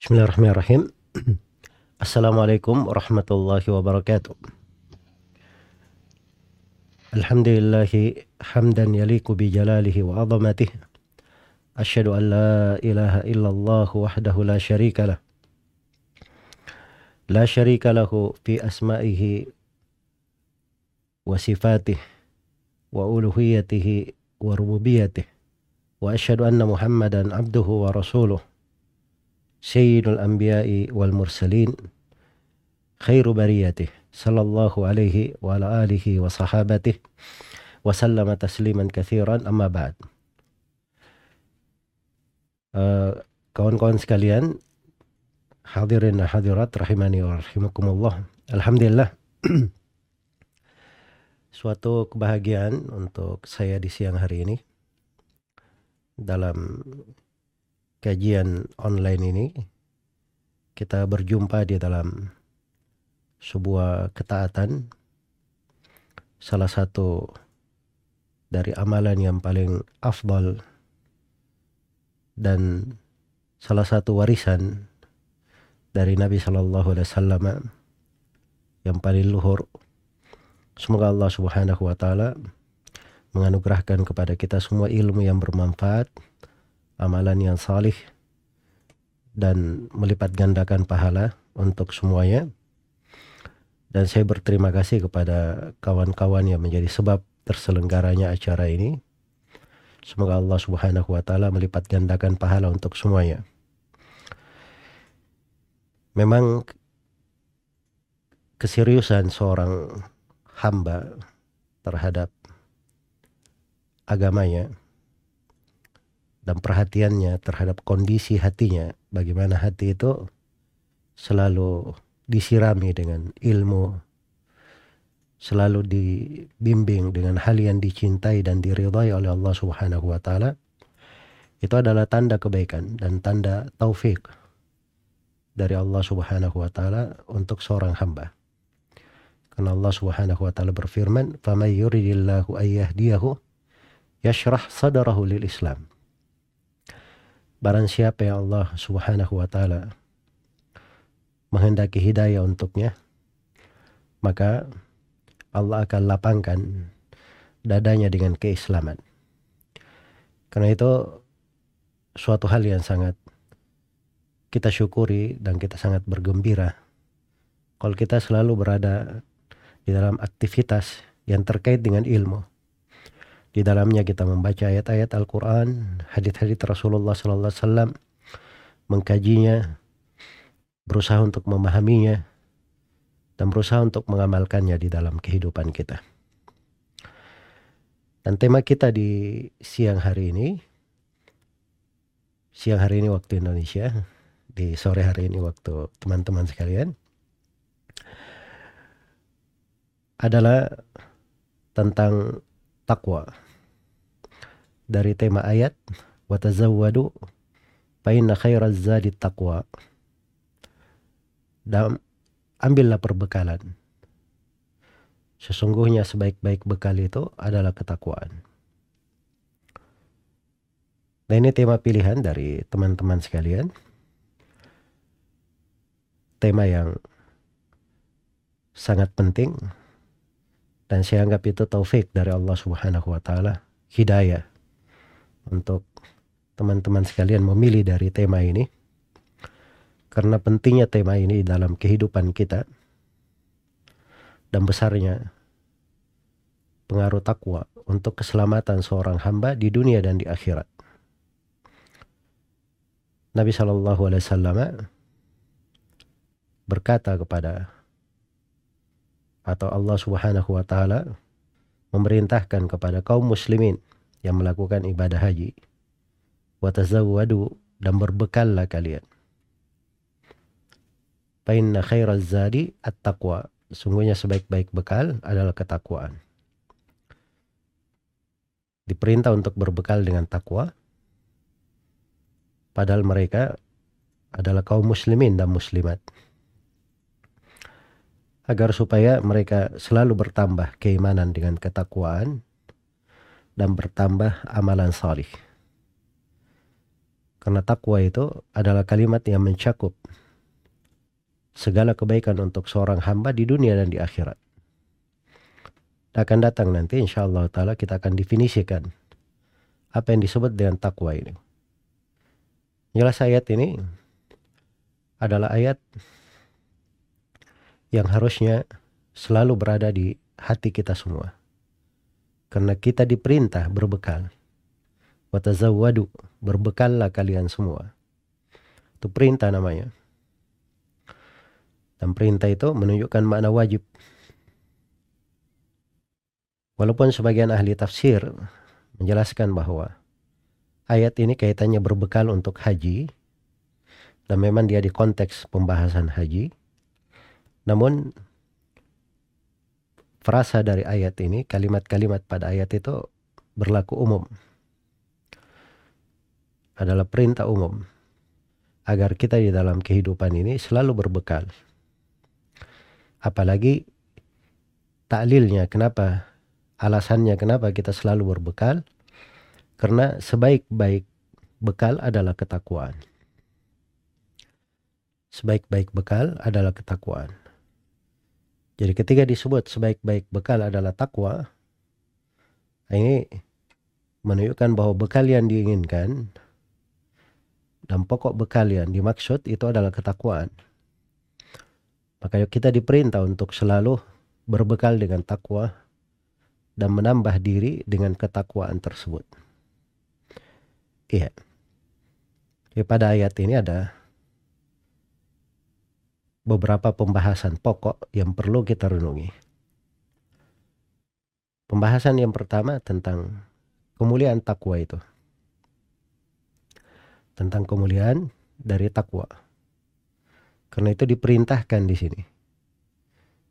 Bismillahirrahmanirrahim. Assalamualaikum warahmatullahi wabarakatuh. Alhamdulillahi hamdan yaliku bi jalalihi wa azamatihi. Asyhadu an la ilaha illallah wahdahu la syarika lah. La syarika lahu fi asma'ihi wa sifatih wa uluhiyatihi wa rububiyatih. Wa asyhadu anna Muhammadan abduhu wa rasuluh. Sayyidul Anbiya'i wal Mursalin khairu bariyatih sallallahu alaihi wa ala alihi wa sahabatih wa sallama tasliman kathiran amma ba'd uh, kawan-kawan sekalian hadirin dan hadirat rahimani wa rahimakumullah Alhamdulillah suatu kebahagiaan untuk saya di siang hari ini. Dalam kajian online ini kita berjumpa di dalam sebuah ketaatan salah satu dari amalan yang paling afdal dan salah satu warisan dari Nabi Shallallahu Alaihi Wasallam yang paling luhur. Semoga Allah Subhanahu Wa Taala menganugerahkan kepada kita semua ilmu yang bermanfaat amalan yang salih dan melipat gandakan pahala untuk semuanya. Dan saya berterima kasih kepada kawan-kawan yang menjadi sebab terselenggaranya acara ini. Semoga Allah Subhanahu wa taala melipat gandakan pahala untuk semuanya. Memang keseriusan seorang hamba terhadap agamanya dan perhatiannya terhadap kondisi hatinya, bagaimana hati itu selalu disirami dengan ilmu, selalu dibimbing dengan hal yang dicintai dan diridhai oleh Allah Subhanahu wa taala. Itu adalah tanda kebaikan dan tanda taufik dari Allah Subhanahu wa taala untuk seorang hamba. Karena Allah Subhanahu wa taala berfirman, "Faman yuridillahu yashrah sadrahu lil Islam." Barang siapa yang Allah subhanahu wa ta'ala menghendaki hidayah untuknya, maka Allah akan lapangkan dadanya dengan keislaman. Karena itu suatu hal yang sangat kita syukuri dan kita sangat bergembira kalau kita selalu berada di dalam aktivitas yang terkait dengan ilmu. Di dalamnya kita membaca ayat-ayat Al-Quran, hadis-hadis Rasulullah Sallallahu Alaihi Wasallam, mengkajinya, berusaha untuk memahaminya, dan berusaha untuk mengamalkannya di dalam kehidupan kita. Dan tema kita di siang hari ini, siang hari ini waktu Indonesia, di sore hari ini waktu teman-teman sekalian, adalah tentang takwa. Dari tema ayat watazawwadu fa inna khairaz zadi taqwa. Dan ambillah perbekalan. Sesungguhnya sebaik-baik bekal itu adalah ketakwaan. Nah ini tema pilihan dari teman-teman sekalian. Tema yang sangat penting dan saya anggap itu taufik dari Allah Subhanahu wa taala, hidayah untuk teman-teman sekalian memilih dari tema ini. Karena pentingnya tema ini dalam kehidupan kita dan besarnya pengaruh takwa untuk keselamatan seorang hamba di dunia dan di akhirat. Nabi Shallallahu Alaihi Wasallam berkata kepada atau Allah Subhanahu wa taala memerintahkan kepada kaum muslimin yang melakukan ibadah haji. Watazawwadu dan berbekallah kalian. Fa inna khairaz zadi at-taqwa. Sungguhnya sebaik-baik bekal adalah ketakwaan. Diperintah untuk berbekal dengan takwa padahal mereka adalah kaum muslimin dan muslimat agar supaya mereka selalu bertambah keimanan dengan ketakwaan dan bertambah amalan salih. Karena takwa itu adalah kalimat yang mencakup segala kebaikan untuk seorang hamba di dunia dan di akhirat. Akan datang nanti insya Allah ta'ala kita akan definisikan apa yang disebut dengan takwa ini. Jelas ayat ini adalah ayat yang harusnya selalu berada di hati kita semua. Karena kita diperintah berbekal. Watazawwadu, berbekallah kalian semua. Itu perintah namanya. Dan perintah itu menunjukkan makna wajib. Walaupun sebagian ahli tafsir menjelaskan bahwa ayat ini kaitannya berbekal untuk haji dan memang dia di konteks pembahasan haji. Namun frasa dari ayat ini, kalimat-kalimat pada ayat itu berlaku umum. Adalah perintah umum agar kita di dalam kehidupan ini selalu berbekal. Apalagi taklilnya kenapa alasannya kenapa kita selalu berbekal karena sebaik-baik bekal adalah ketakwaan. Sebaik-baik bekal adalah ketakwaan. Jadi ketika disebut sebaik-baik bekal adalah takwa, ini menunjukkan bahwa bekal yang diinginkan dan pokok bekal yang dimaksud itu adalah ketakwaan. Maka kita diperintah untuk selalu berbekal dengan takwa dan menambah diri dengan ketakwaan tersebut. Iya. Ya, pada ayat ini ada beberapa pembahasan pokok yang perlu kita renungi. Pembahasan yang pertama tentang kemuliaan takwa itu. Tentang kemuliaan dari takwa. Karena itu diperintahkan di sini.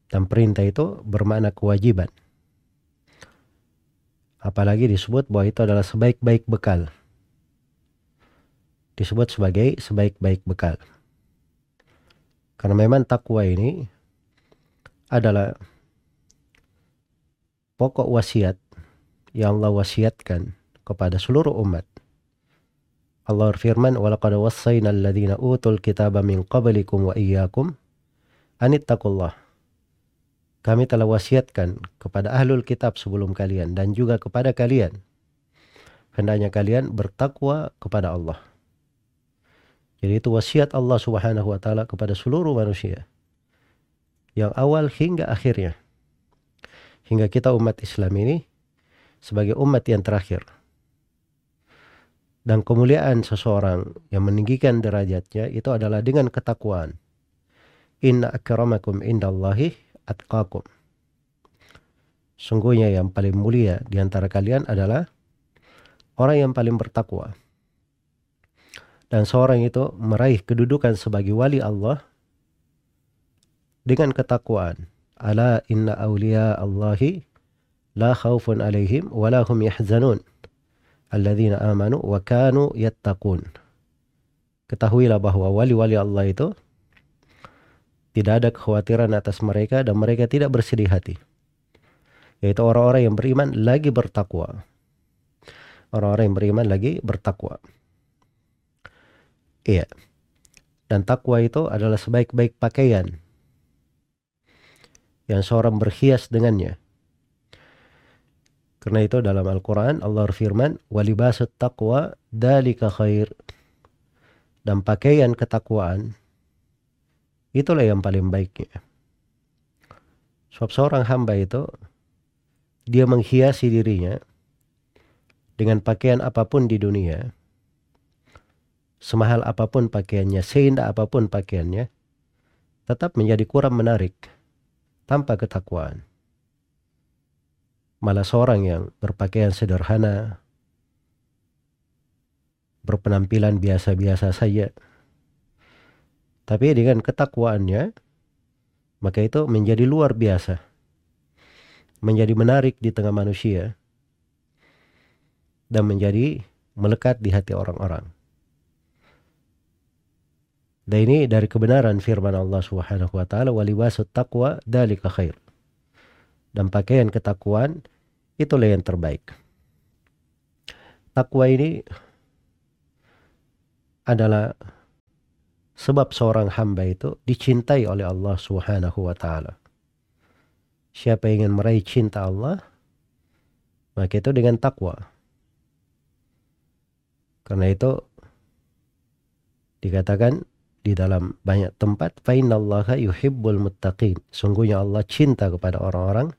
Dan perintah itu bermakna kewajiban. Apalagi disebut bahwa itu adalah sebaik-baik bekal disebut sebagai sebaik-baik bekal. Karena memang takwa ini adalah pokok wasiat yang Allah wasiatkan kepada seluruh umat. Allah berfirman, "Walaqad wassayna alladziina utul kitaba min qablikum wa iyyakum anittaqullah." Kami telah wasiatkan kepada ahlul kitab sebelum kalian dan juga kepada kalian hendaknya kalian bertakwa kepada Allah. Jadi itu wasiat Allah Subhanahu wa taala kepada seluruh manusia. Yang awal hingga akhirnya. Hingga kita umat Islam ini sebagai umat yang terakhir. Dan kemuliaan seseorang yang meninggikan derajatnya itu adalah dengan ketakwaan. Inna akramakum indallahi atqakum. Sungguhnya yang paling mulia di antara kalian adalah orang yang paling bertakwa dan seorang itu meraih kedudukan sebagai wali Allah dengan ketakwaan. Ala inna awliya Allahi la khawfun alaihim wa la hum yahzanun. Alladzina amanu wa kanu yattaqun. Ketahuilah bahwa wali-wali Allah itu tidak ada kekhawatiran atas mereka dan mereka tidak bersedih hati. Yaitu orang-orang yang beriman lagi bertakwa. Orang-orang yang beriman lagi bertakwa. Iya. Dan takwa itu adalah sebaik-baik pakaian yang seorang berhias dengannya. Karena itu dalam Al-Quran Allah berfirman walibasut taqwa dalika khair dan pakaian ketakwaan itulah yang paling baiknya. Sebab seorang hamba itu dia menghiasi dirinya dengan pakaian apa pun di dunia semahal apa pun pakaiannya, seindah apa pun pakaiannya, tetap menjadi kurang menarik tanpa ketakwaan. Malah seorang yang berpakaian sederhana, berpenampilan biasa-biasa saja, tapi dengan ketakwaannya, maka itu menjadi luar biasa, menjadi menarik di tengah manusia, dan menjadi melekat di hati orang-orang. Dan ini dari kebenaran firman Allah Subhanahu wa taala waliwasut taqwa dalika khair. Dan pakaian ketakwaan itulah yang terbaik. Takwa ini adalah sebab seorang hamba itu dicintai oleh Allah Subhanahu wa taala. Siapa yang ingin meraih cinta Allah, maka itu dengan takwa. Karena itu dikatakan di dalam banyak tempat fa innallaha yuhibbul muttaqin. Sungguhnya Allah cinta kepada orang-orang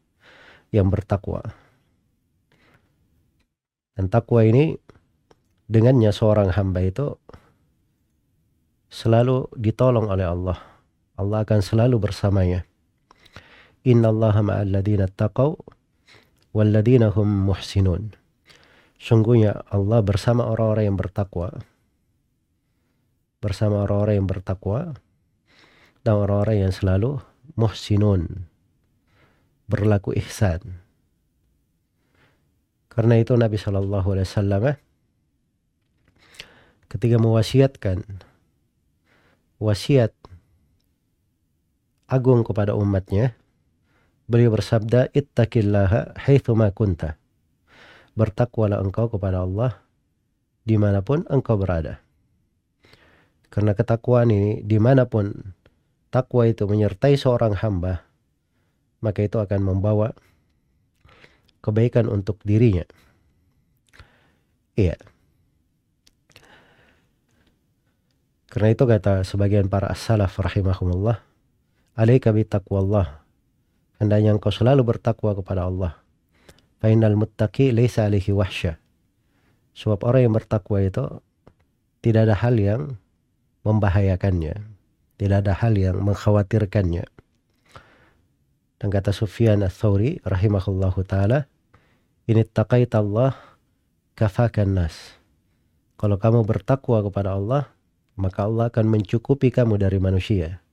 yang bertakwa. Dan takwa ini dengannya seorang hamba itu selalu ditolong oleh Allah. Allah akan selalu bersamanya. Inna Allah ma'alladina taqaw walladina hum muhsinun. Sungguhnya Allah bersama orang-orang yang bertakwa. Bersama orang-orang yang bertakwa dan orang-orang yang selalu muhsinun. Berlaku ihsan. Karena itu Nabi Shallallahu Alaihi Wasallam ketika mewasiatkan wasiat agung kepada umatnya, beliau bersabda, Ittaqillaha haithuma kunta. Bertakwalah engkau kepada Allah di mana pun engkau berada. Karena ketakwaan ini di mana pun takwa itu menyertai seorang hamba, maka itu akan membawa kebaikan untuk dirinya. Iya. Karena itu kata sebagian para as-salaf rahimahumullah, alaika bitaqwallah. Hendaknya engkau selalu bertakwa kepada Allah. Fainal muttaqi laysa alaihi wahsya. Sebab orang yang bertakwa itu tidak ada hal yang membahayakannya. Tidak ada hal yang mengkhawatirkannya. Dan kata Sufyan al-Thawri rahimahullahu ta'ala, ini taqaita Allah kafakan nas. Kalau kamu bertakwa kepada Allah, maka Allah akan mencukupi kamu dari manusia.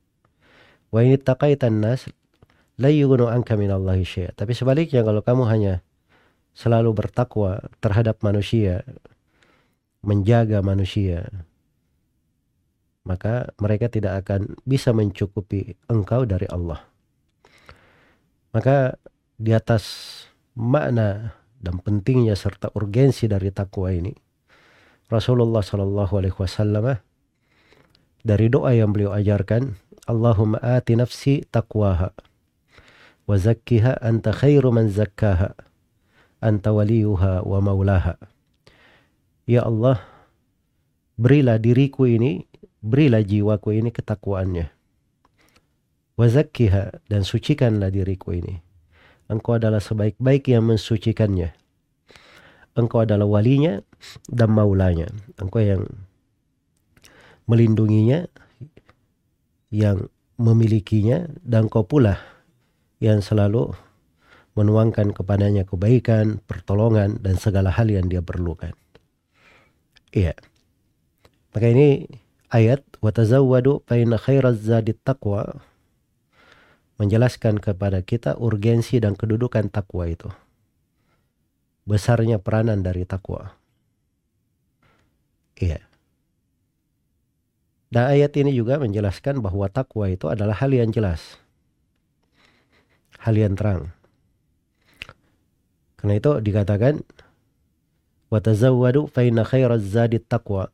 Wa ini taqaitan nas la yughnu anka minallahi syai'a. Tapi sebaliknya kalau kamu hanya selalu bertakwa terhadap manusia, menjaga manusia, maka mereka tidak akan bisa mencukupi engkau dari Allah. Maka di atas makna dan pentingnya serta urgensi dari takwa ini, Rasulullah Shallallahu Alaihi Wasallam dari doa yang beliau ajarkan Allahumma ati nafsi taqwaha wa zakkiha anta khairu man zakkaha anta waliyuha wa maulaha Ya Allah berilah diriku ini berilah jiwaku ini ketakwaannya wa zakkiha dan sucikanlah diriku ini engkau adalah sebaik-baik yang mensucikannya engkau adalah walinya dan maulanya engkau yang melindunginya, yang memilikinya, dan kau pula yang selalu menuangkan kepadanya kebaikan, pertolongan, dan segala hal yang dia perlukan. Iya. Maka ini ayat watazawwadu fa khairaz zadit taqwa menjelaskan kepada kita urgensi dan kedudukan takwa itu. Besarnya peranan dari takwa. Iya. Dan ayat ini juga menjelaskan bahwa takwa itu adalah hal yang jelas. Hal yang terang. Karena itu dikatakan watazawwadu fa inna khairaz zadit taqwa.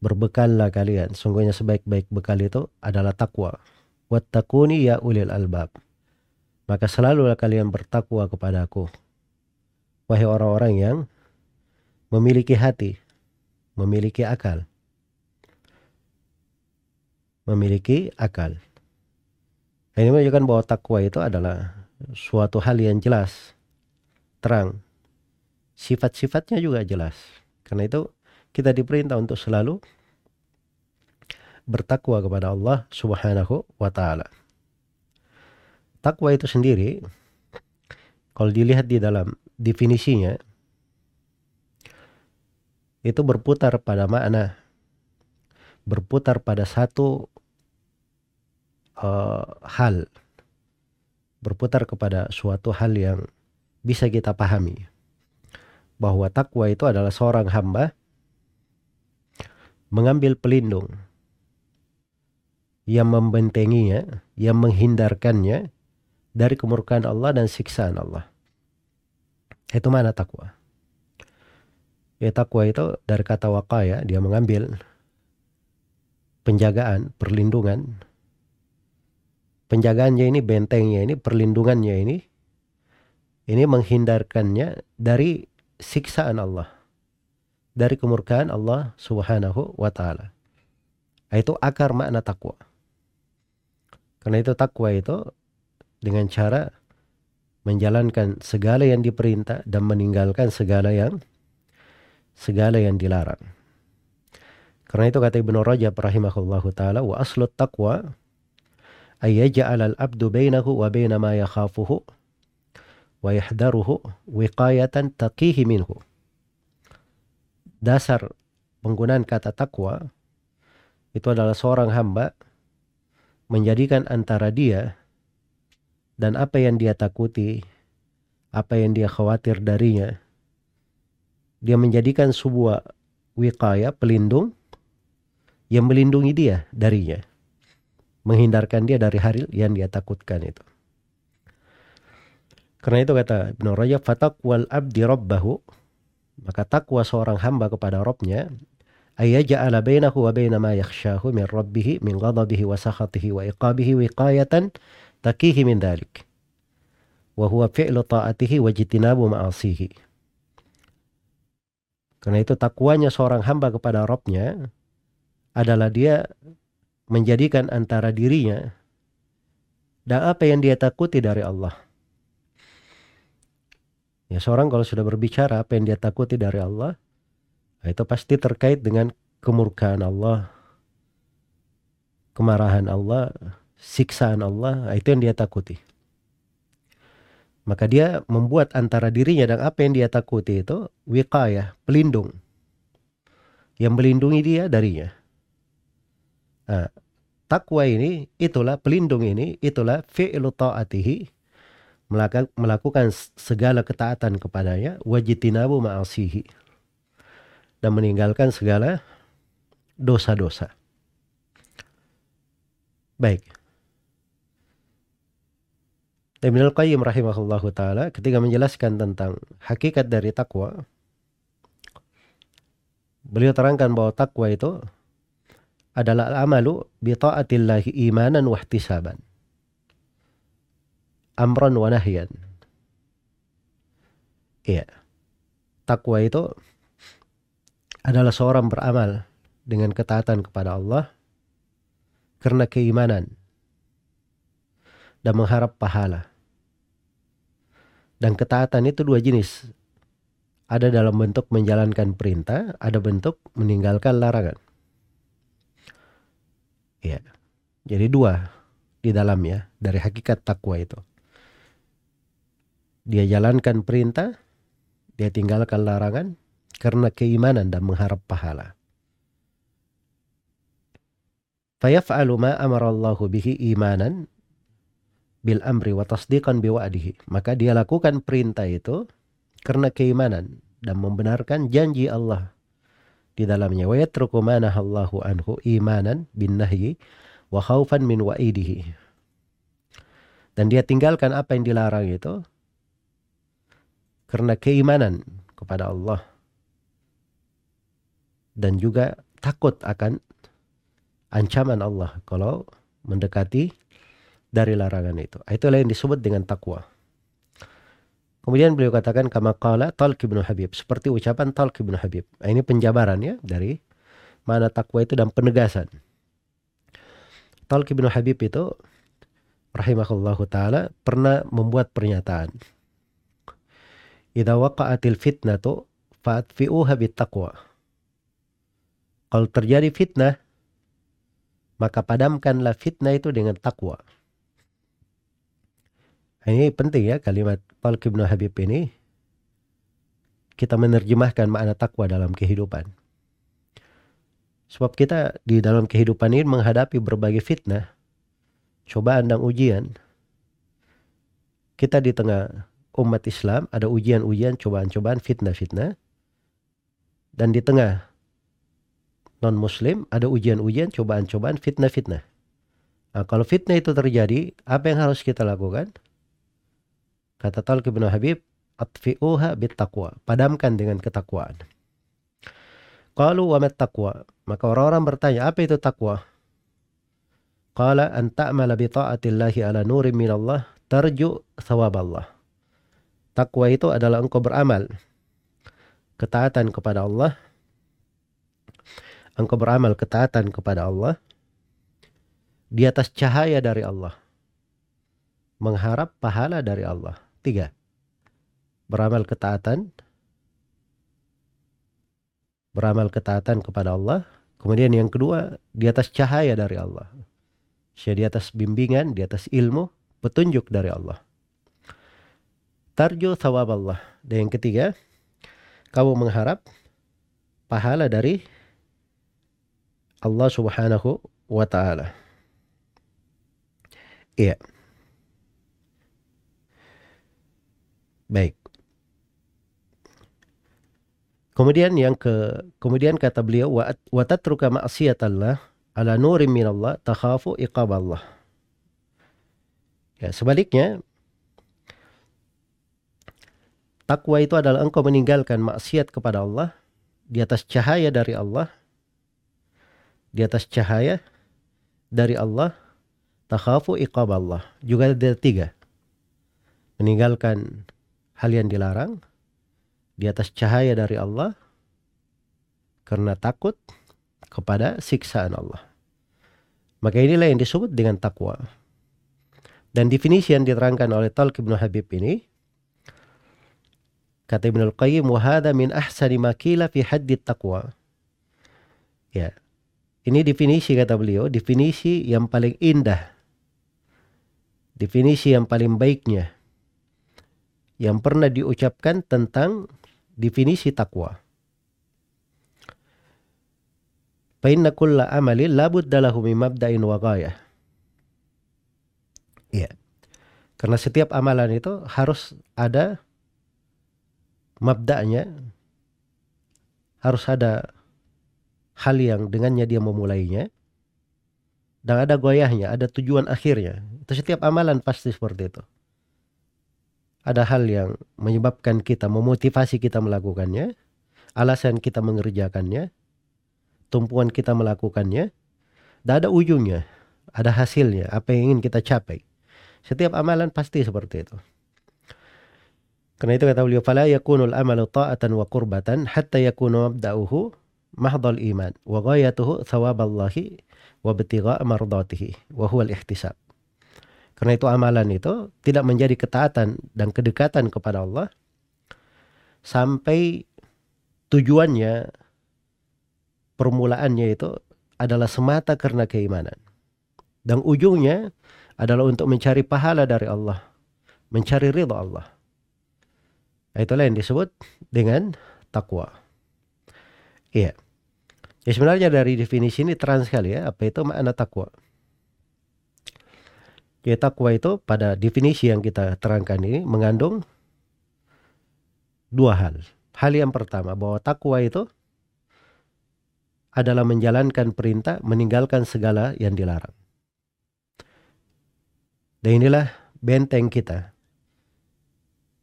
Berbekallah kalian, sungguhnya sebaik-baik bekal itu adalah takwa. Wattaquni ya ulil albab. Maka selalulah kalian bertakwa kepadaku. Wahai orang-orang yang memiliki hati, memiliki akal memiliki akal. Ini menunjukkan bahwa takwa itu adalah suatu hal yang jelas, terang. Sifat-sifatnya juga jelas. Karena itu kita diperintah untuk selalu bertakwa kepada Allah Subhanahu wa taala. Takwa itu sendiri kalau dilihat di dalam definisinya itu berputar pada makna berputar pada satu uh, hal berputar kepada suatu hal yang bisa kita pahami bahwa takwa itu adalah seorang hamba mengambil pelindung yang membentenginya, yang menghindarkannya dari kemurkaan Allah dan siksaan Allah. Itu mana takwa. Ya takwa itu dari kata wakaya, dia mengambil penjagaan, perlindungan. Penjagaannya ini, bentengnya ini, perlindungannya ini, ini menghindarkannya dari siksaan Allah. Dari kemurkaan Allah subhanahu wa ta'ala. Itu akar makna takwa. Karena itu takwa itu dengan cara menjalankan segala yang diperintah dan meninggalkan segala yang segala yang dilarang. Karena itu kata Ibnu Rajab rahimahullahu taala wa aslut taqwa ay yaj'al al-'abdu bainahu wa baina ma yakhafuhu wa yahdaruhu wiqayatan taqihi minhu. Dasar penggunaan kata takwa itu adalah seorang hamba menjadikan antara dia dan apa yang dia takuti, apa yang dia khawatir darinya, dia menjadikan sebuah wikaya, pelindung, yang melindungi dia darinya. Menghindarkan dia dari hari yang dia takutkan itu. Karena itu kata Ibn Rajab, fatakwal abdi rabbahu, maka takwa seorang hamba kepada Robnya, ayyaja'ala bainahu wa baina ma yakhshahu min rabbihi min ghadabihi wa sakhatihi wa iqabihi wiqayatan takihi min dhalik. Wa huwa fi'lu ta'atihi wa jitinabu ma'asihi. Karena itu takwanya seorang hamba kepada Robnya adalah dia menjadikan antara dirinya dan apa yang dia takuti dari Allah. Ya seorang kalau sudah berbicara apa yang dia takuti dari Allah, itu pasti terkait dengan kemurkaan Allah, kemarahan Allah, siksaan Allah, itu yang dia takuti maka dia membuat antara dirinya dan apa yang dia takuti itu wiqayah, pelindung. Yang melindungi dia darinya. Nah, takwa ini, itulah pelindung ini, itulah fi'lu ta'atihi, melakukan segala ketaatan kepadanya, wajitinabu ma'asihi. Dan meninggalkan segala dosa-dosa. Baik. Ibn Al-Qayyim rahimahullahu taala ketika menjelaskan tentang hakikat dari takwa beliau terangkan bahwa takwa itu adalah amalu bi taatillahi imanan wa ihtisaban amran wa nahyan iya takwa itu adalah seorang beramal dengan ketaatan kepada Allah karena keimanan dan mengharap pahala dan ketaatan itu dua jenis. Ada dalam bentuk menjalankan perintah, ada bentuk meninggalkan larangan. Ya. Jadi dua di dalamnya dari hakikat takwa itu. Dia jalankan perintah, dia tinggalkan larangan karena keimanan dan mengharap pahala. Fayaf'alu ma amarallahu bihi imanan bil amri wa tasdiqan bi wa'dihi. Maka dia lakukan perintah itu karena keimanan dan membenarkan janji Allah di dalamnya. Wa yatruku Allahu anhu imanan bin nahyi wa khaufan min wa'idihi. Dan dia tinggalkan apa yang dilarang itu karena keimanan kepada Allah dan juga takut akan ancaman Allah kalau mendekati dari larangan itu. Itulah yang disebut dengan takwa. Kemudian beliau katakan kama qala Talq bin Habib, seperti ucapan Talq bin Habib. Nah, ini penjabaran ya dari mana takwa itu dan penegasan. Talq bin Habib itu rahimahullahu taala pernah membuat pernyataan. Idza waqa'atil fitnatu fa'atfi'uha bittaqwa. Kalau terjadi fitnah, maka padamkanlah fitnah itu dengan takwa. Ini penting ya kalimat Paul Ibn Habib ini kita menerjemahkan makna takwa dalam kehidupan. Sebab kita di dalam kehidupan ini menghadapi berbagai fitnah, cobaan dan ujian. Kita di tengah umat Islam ada ujian-ujian, cobaan-cobaan, fitnah-fitnah. Dan di tengah non-muslim ada ujian-ujian, cobaan-cobaan, fitnah-fitnah. Nah, kalau fitnah itu terjadi, apa yang harus kita lakukan? Kata Talq bin Habib, atfi'uha bittaqwa. Padamkan dengan ketakwaan. Qalu wa taqwa? Maka orang-orang bertanya, apa itu takwa? Qala an ta'mala bi ta'atillahi ala nurin minallah tarju Allah. Takwa itu adalah engkau beramal ketaatan kepada Allah. Engkau beramal ketaatan kepada Allah di atas cahaya dari Allah. Mengharap pahala dari Allah. Tiga. Beramal ketaatan. Beramal ketaatan kepada Allah. Kemudian yang kedua, di atas cahaya dari Allah. Di atas bimbingan, di atas ilmu, petunjuk dari Allah. Tarju thawab Allah. Dan yang ketiga, kamu mengharap pahala dari Allah Subhanahu wa taala. Iya. Baik. Kemudian yang ke kemudian kata beliau wa tatruka ma'siyatallah ala nurin minallah takhafu iqaballah. Ya, sebaliknya takwa itu adalah engkau meninggalkan maksiat kepada Allah di atas cahaya dari Allah di atas cahaya dari Allah takhafu iqaballah. Juga ada tiga. Meninggalkan hal yang dilarang di atas cahaya dari Allah karena takut kepada siksaan Allah. Maka inilah yang disebut dengan takwa. Dan definisi yang diterangkan oleh Talq bin Habib ini kata Ibnu Al-Qayyim wa min ahsani ma qila fi haddi taqwa. Ya. Ini definisi kata beliau, definisi yang paling indah. Definisi yang paling baiknya yang pernah diucapkan tentang definisi takwa. Fa inna kulla amalin labudda lahu min mabda'in wa ghayah. Iya. Karena setiap amalan itu harus ada mabda'nya, harus ada hal yang dengannya dia memulainya, dan ada goyahnya, ada tujuan akhirnya. Itu setiap amalan pasti seperti itu. Ada hal yang menyebabkan kita, memotivasi kita melakukannya, alasan kita mengerjakannya, tumpuan kita melakukannya, dan ada ujungnya, ada hasilnya, apa yang ingin kita capai. Setiap amalan pasti seperti itu. Karena itu kata beliau, "Fala yakunul amalu ta'atan wa qurbatan hatta yakunu mabda'uhu mahdhal iman wa ghayatuhu thawaballahi wa ibtigha' mardatihi wa huwa al-ihtisab." Karena itu amalan itu tidak menjadi ketaatan dan kedekatan kepada Allah sampai tujuannya permulaannya itu adalah semata karena keimanan. Dan ujungnya adalah untuk mencari pahala dari Allah, mencari ridha Allah. Itulah yang disebut dengan takwa. Iya. Ya sebenarnya dari definisi ini terang sekali ya, apa itu makna takwa. Ya takwa itu pada definisi yang kita terangkan ini mengandung dua hal. Hal yang pertama bahwa takwa itu adalah menjalankan perintah, meninggalkan segala yang dilarang. Dan inilah benteng kita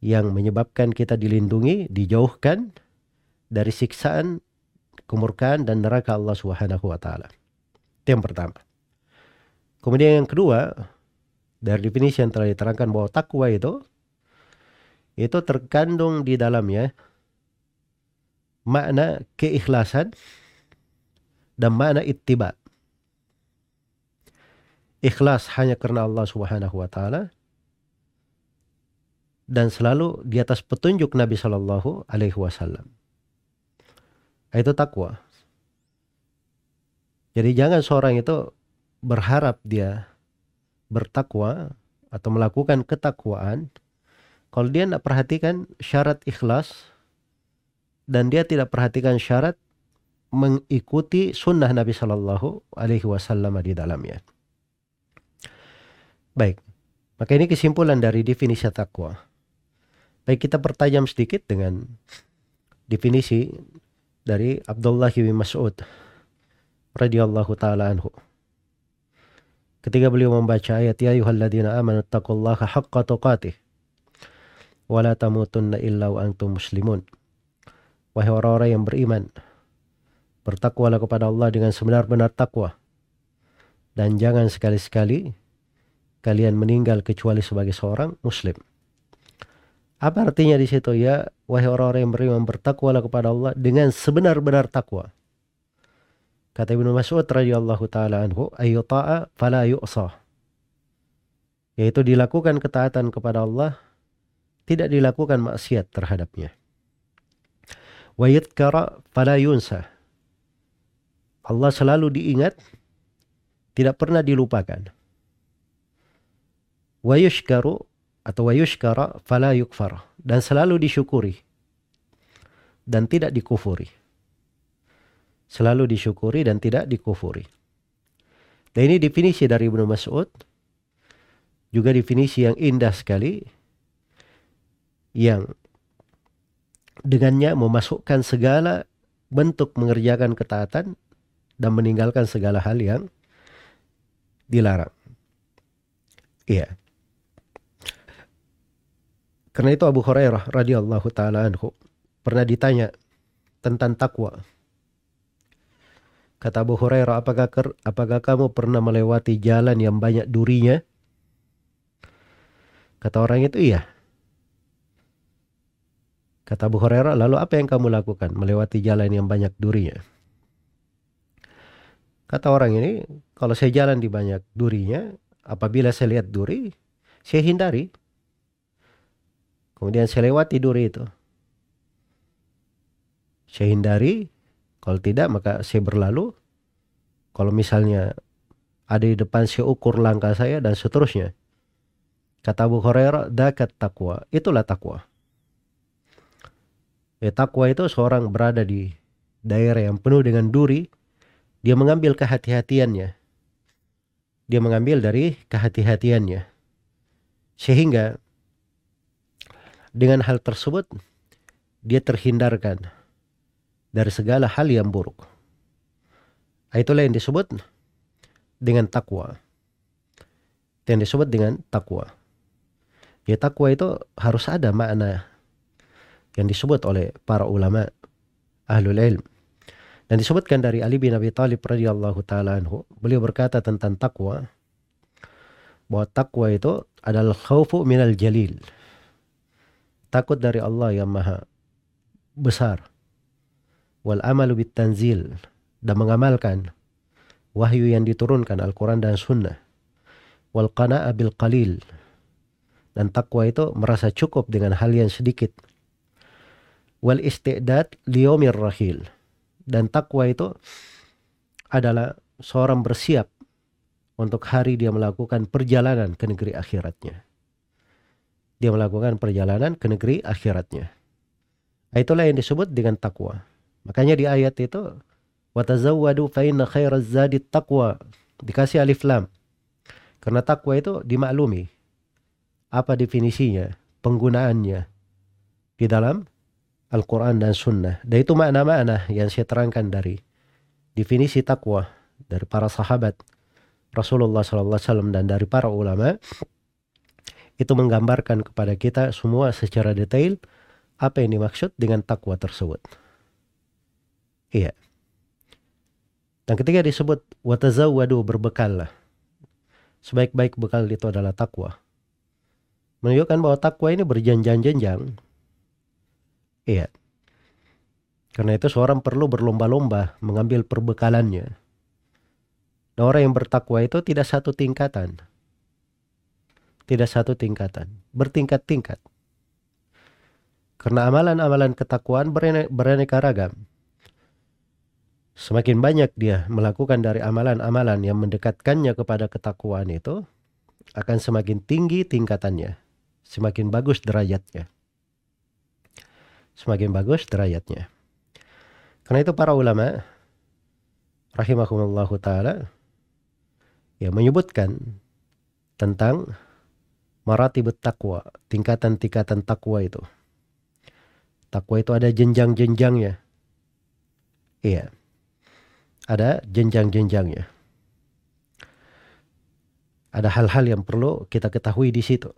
yang menyebabkan kita dilindungi, dijauhkan dari siksaan, kemurkaan dan neraka Allah Subhanahu wa taala. Yang pertama. Kemudian yang kedua, dari definisi yang telah diterangkan bahwa takwa itu itu terkandung di dalamnya makna keikhlasan dan makna ittiba ikhlas hanya karena Allah Subhanahu wa taala dan selalu di atas petunjuk Nabi Shallallahu alaihi wasallam. Itu takwa. Jadi jangan seorang itu berharap dia bertakwa atau melakukan ketakwaan kalau dia tidak perhatikan syarat ikhlas dan dia tidak perhatikan syarat mengikuti sunnah Nabi Shallallahu Alaihi Wasallam di dalamnya. Baik, maka ini kesimpulan dari definisi takwa. Baik, kita pertajam sedikit dengan definisi dari Abdullah bin Mas'ud radhiyallahu taala anhu. Ketika beliau membaca ayat ya ayyuhalladzina amanu taqullaha haqqa tuqatih wa la tamutunna illa wa antum muslimun. Wahai orang-orang yang beriman, Bertakwalah kepada Allah dengan sebenar-benar takwa. Dan jangan sekali-sekali kalian meninggal kecuali sebagai seorang muslim. Apa artinya di situ ya? Wahai orang-orang yang beriman bertakwalah kepada Allah dengan sebenar-benar takwa. Kata Ibnu Mas'ud radhiyallahu taala anhu, ayyuta'a fala yu'sa. Yaitu dilakukan ketaatan kepada Allah, tidak dilakukan maksiat terhadapnya. Wa yudhkara fala yunsa. Allah selalu diingat, tidak pernah dilupakan. Wa yushkaru atau wayushkara fala yukfar dan selalu disyukuri dan tidak dikufuri. Selalu disyukuri dan tidak dikufuri. Dan ini definisi dari Ibnu Mas'ud juga definisi yang indah sekali yang dengannya memasukkan segala bentuk mengerjakan ketaatan dan meninggalkan segala hal yang dilarang. Iya. Karena itu Abu Hurairah radhiyallahu taala anhu pernah ditanya tentang takwa. Kata Abu Hurairah, apakah apakah kamu pernah melewati jalan yang banyak durinya? Kata orang itu, iya. Kata Abu Hurairah, lalu apa yang kamu lakukan melewati jalan yang banyak durinya? Kata orang ini, kalau saya jalan di banyak durinya, apabila saya lihat duri, saya hindari. Kemudian saya lewati duri itu. Saya hindari, kalau tidak maka saya berlalu. Kalau misalnya ada di depan saya ukur langkah saya dan seterusnya. Kata Abu Hurairah, dakat takwa. Itulah takwa. Ya, takwa itu seorang berada di daerah yang penuh dengan duri. Dia mengambil kehati-hatiannya. Dia mengambil dari kehati-hatiannya. Sehingga dengan hal tersebut, dia terhindarkan dari segala hal yang buruk. Itulah yang disebut dengan takwa. Yang disebut dengan takwa. Ya takwa itu harus ada makna yang disebut oleh para ulama ahlul ilm. Dan disebutkan dari Ali bin Abi Thalib radhiyallahu taala anhu, beliau berkata tentang takwa bahwa takwa itu adalah khaufu minal jalil takut dari Allah yang maha besar. Wal amalu bit tanzil dan mengamalkan wahyu yang diturunkan Al-Quran dan Sunnah. Wal qana'a bil qalil dan takwa itu merasa cukup dengan hal yang sedikit. Wal isti'dad liyomir rahil dan takwa itu adalah seorang bersiap untuk hari dia melakukan perjalanan ke negeri akhiratnya dia melakukan perjalanan ke negeri akhiratnya. Itulah yang disebut dengan takwa. Makanya di ayat itu watazawwadu fa inna khairaz zadi. Dikasih alif lam. Karena takwa itu dimaklumi. Apa definisinya, penggunaannya di dalam Al-Quran dan Sunnah. Dan itu makna-makna yang saya terangkan dari definisi takwa dari para sahabat Rasulullah SAW dan dari para ulama itu menggambarkan kepada kita semua secara detail apa yang dimaksud dengan takwa tersebut. Iya. Dan ketika disebut watazawwadu berbekallah. Sebaik-baik bekal itu adalah takwa. Menunjukkan bahwa takwa ini berjenjang-jenjang. Iya. Karena itu seorang perlu berlomba-lomba mengambil perbekalannya. Nah, orang yang bertakwa itu tidak satu tingkatan tidak satu tingkatan, bertingkat-tingkat. Karena amalan-amalan ketakwaan beraneka ragam. Semakin banyak dia melakukan dari amalan-amalan yang mendekatkannya kepada ketakwaan itu, akan semakin tinggi tingkatannya, semakin bagus derajatnya. Semakin bagus derajatnya. Karena itu para ulama rahimahumullahu taala ya menyebutkan tentang maratibut takwa, tingkatan-tingkatan takwa itu. Takwa itu ada jenjang-jenjangnya. Iya. Ada jenjang-jenjangnya. Ada hal-hal yang perlu kita ketahui di situ.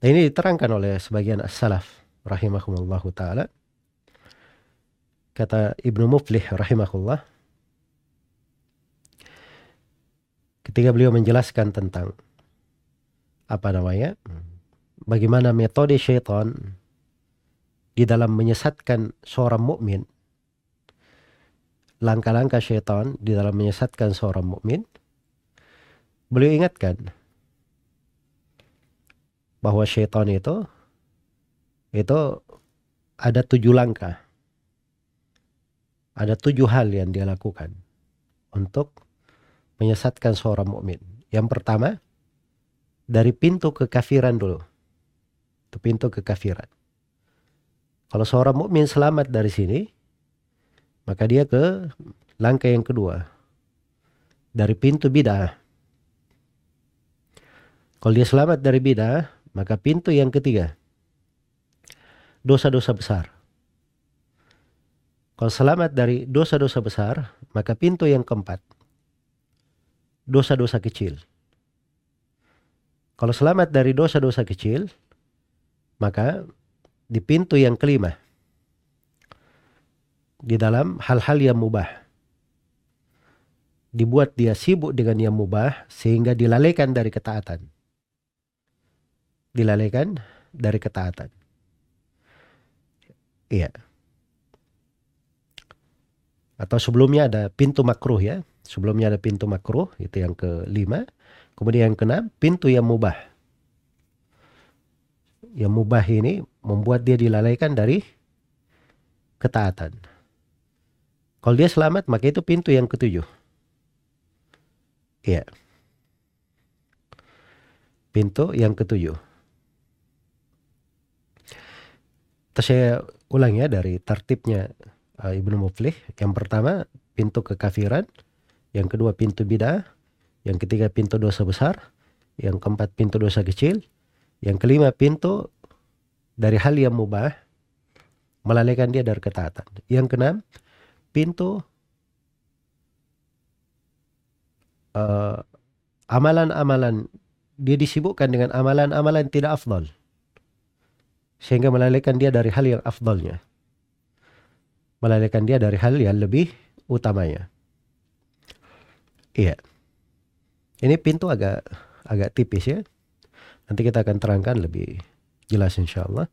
Nah, ini diterangkan oleh sebagian as-salaf rahimahumullahu taala kata Ibnu Muflih rahimahullah ketika beliau menjelaskan tentang apa namanya bagaimana metode syaitan di dalam menyesatkan seorang mukmin. Langkah-langkah syaitan di dalam menyesatkan seorang mukmin. Beliau ingatkan bahwa syaitan itu itu ada tujuh langkah. Ada tujuh hal yang dia lakukan untuk menyesatkan seorang mukmin. Yang pertama, dari pintu kekafiran dulu. Itu pintu kekafiran. Kalau seorang mukmin selamat dari sini, maka dia ke langkah yang kedua. Dari pintu bidah. Kalau dia selamat dari bidah, maka pintu yang ketiga. Dosa-dosa besar. Kalau selamat dari dosa-dosa besar, maka pintu yang keempat dosa-dosa kecil. Kalau selamat dari dosa-dosa kecil, maka di pintu yang kelima, di dalam hal-hal yang mubah, dibuat dia sibuk dengan yang mubah sehingga dilalaikan dari ketaatan. Dilalaikan dari ketaatan. Iya. Atau sebelumnya ada pintu makruh ya. Sebelumnya ada pintu makruh, itu yang kelima. Kemudian yang keenam, pintu yang mubah. Yang mubah ini membuat dia dilalaikan dari ketaatan. Kalau dia selamat, maka itu pintu yang ketujuh. Iya. Pintu yang ketujuh. Terus saya ulang ya dari tertibnya uh, Ibnu Muflih. Yang pertama, pintu kekafiran yang kedua pintu bidah, yang ketiga pintu dosa besar, yang keempat pintu dosa kecil, yang kelima pintu dari hal yang mubah melalaikan dia dari ketaatan. Yang keenam pintu uh, amalan-amalan. Dia disibukkan dengan amalan-amalan tidak afdal. Sehingga melalaikan dia dari hal yang afdalnya. Melalaikan dia dari hal yang lebih utamanya. Iya. Ini pintu agak agak tipis ya. Nanti kita akan terangkan lebih jelas insya Allah.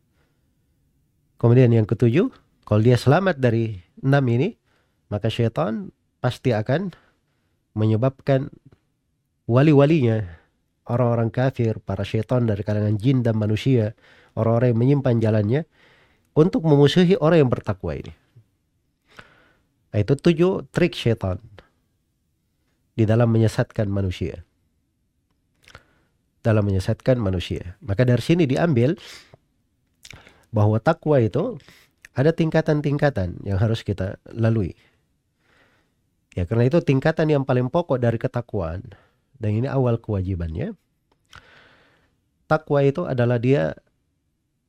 Kemudian yang ketujuh, kalau dia selamat dari enam ini, maka syaitan pasti akan menyebabkan wali-walinya, orang-orang kafir, para syaitan dari kalangan jin dan manusia, orang-orang yang menyimpan jalannya, untuk memusuhi orang yang bertakwa ini. Nah, itu tujuh trik syaitan di dalam menyesatkan manusia. Dalam menyesatkan manusia. Maka dari sini diambil bahwa takwa itu ada tingkatan-tingkatan yang harus kita lalui. Ya karena itu tingkatan yang paling pokok dari ketakwaan dan ini awal kewajibannya. Takwa itu adalah dia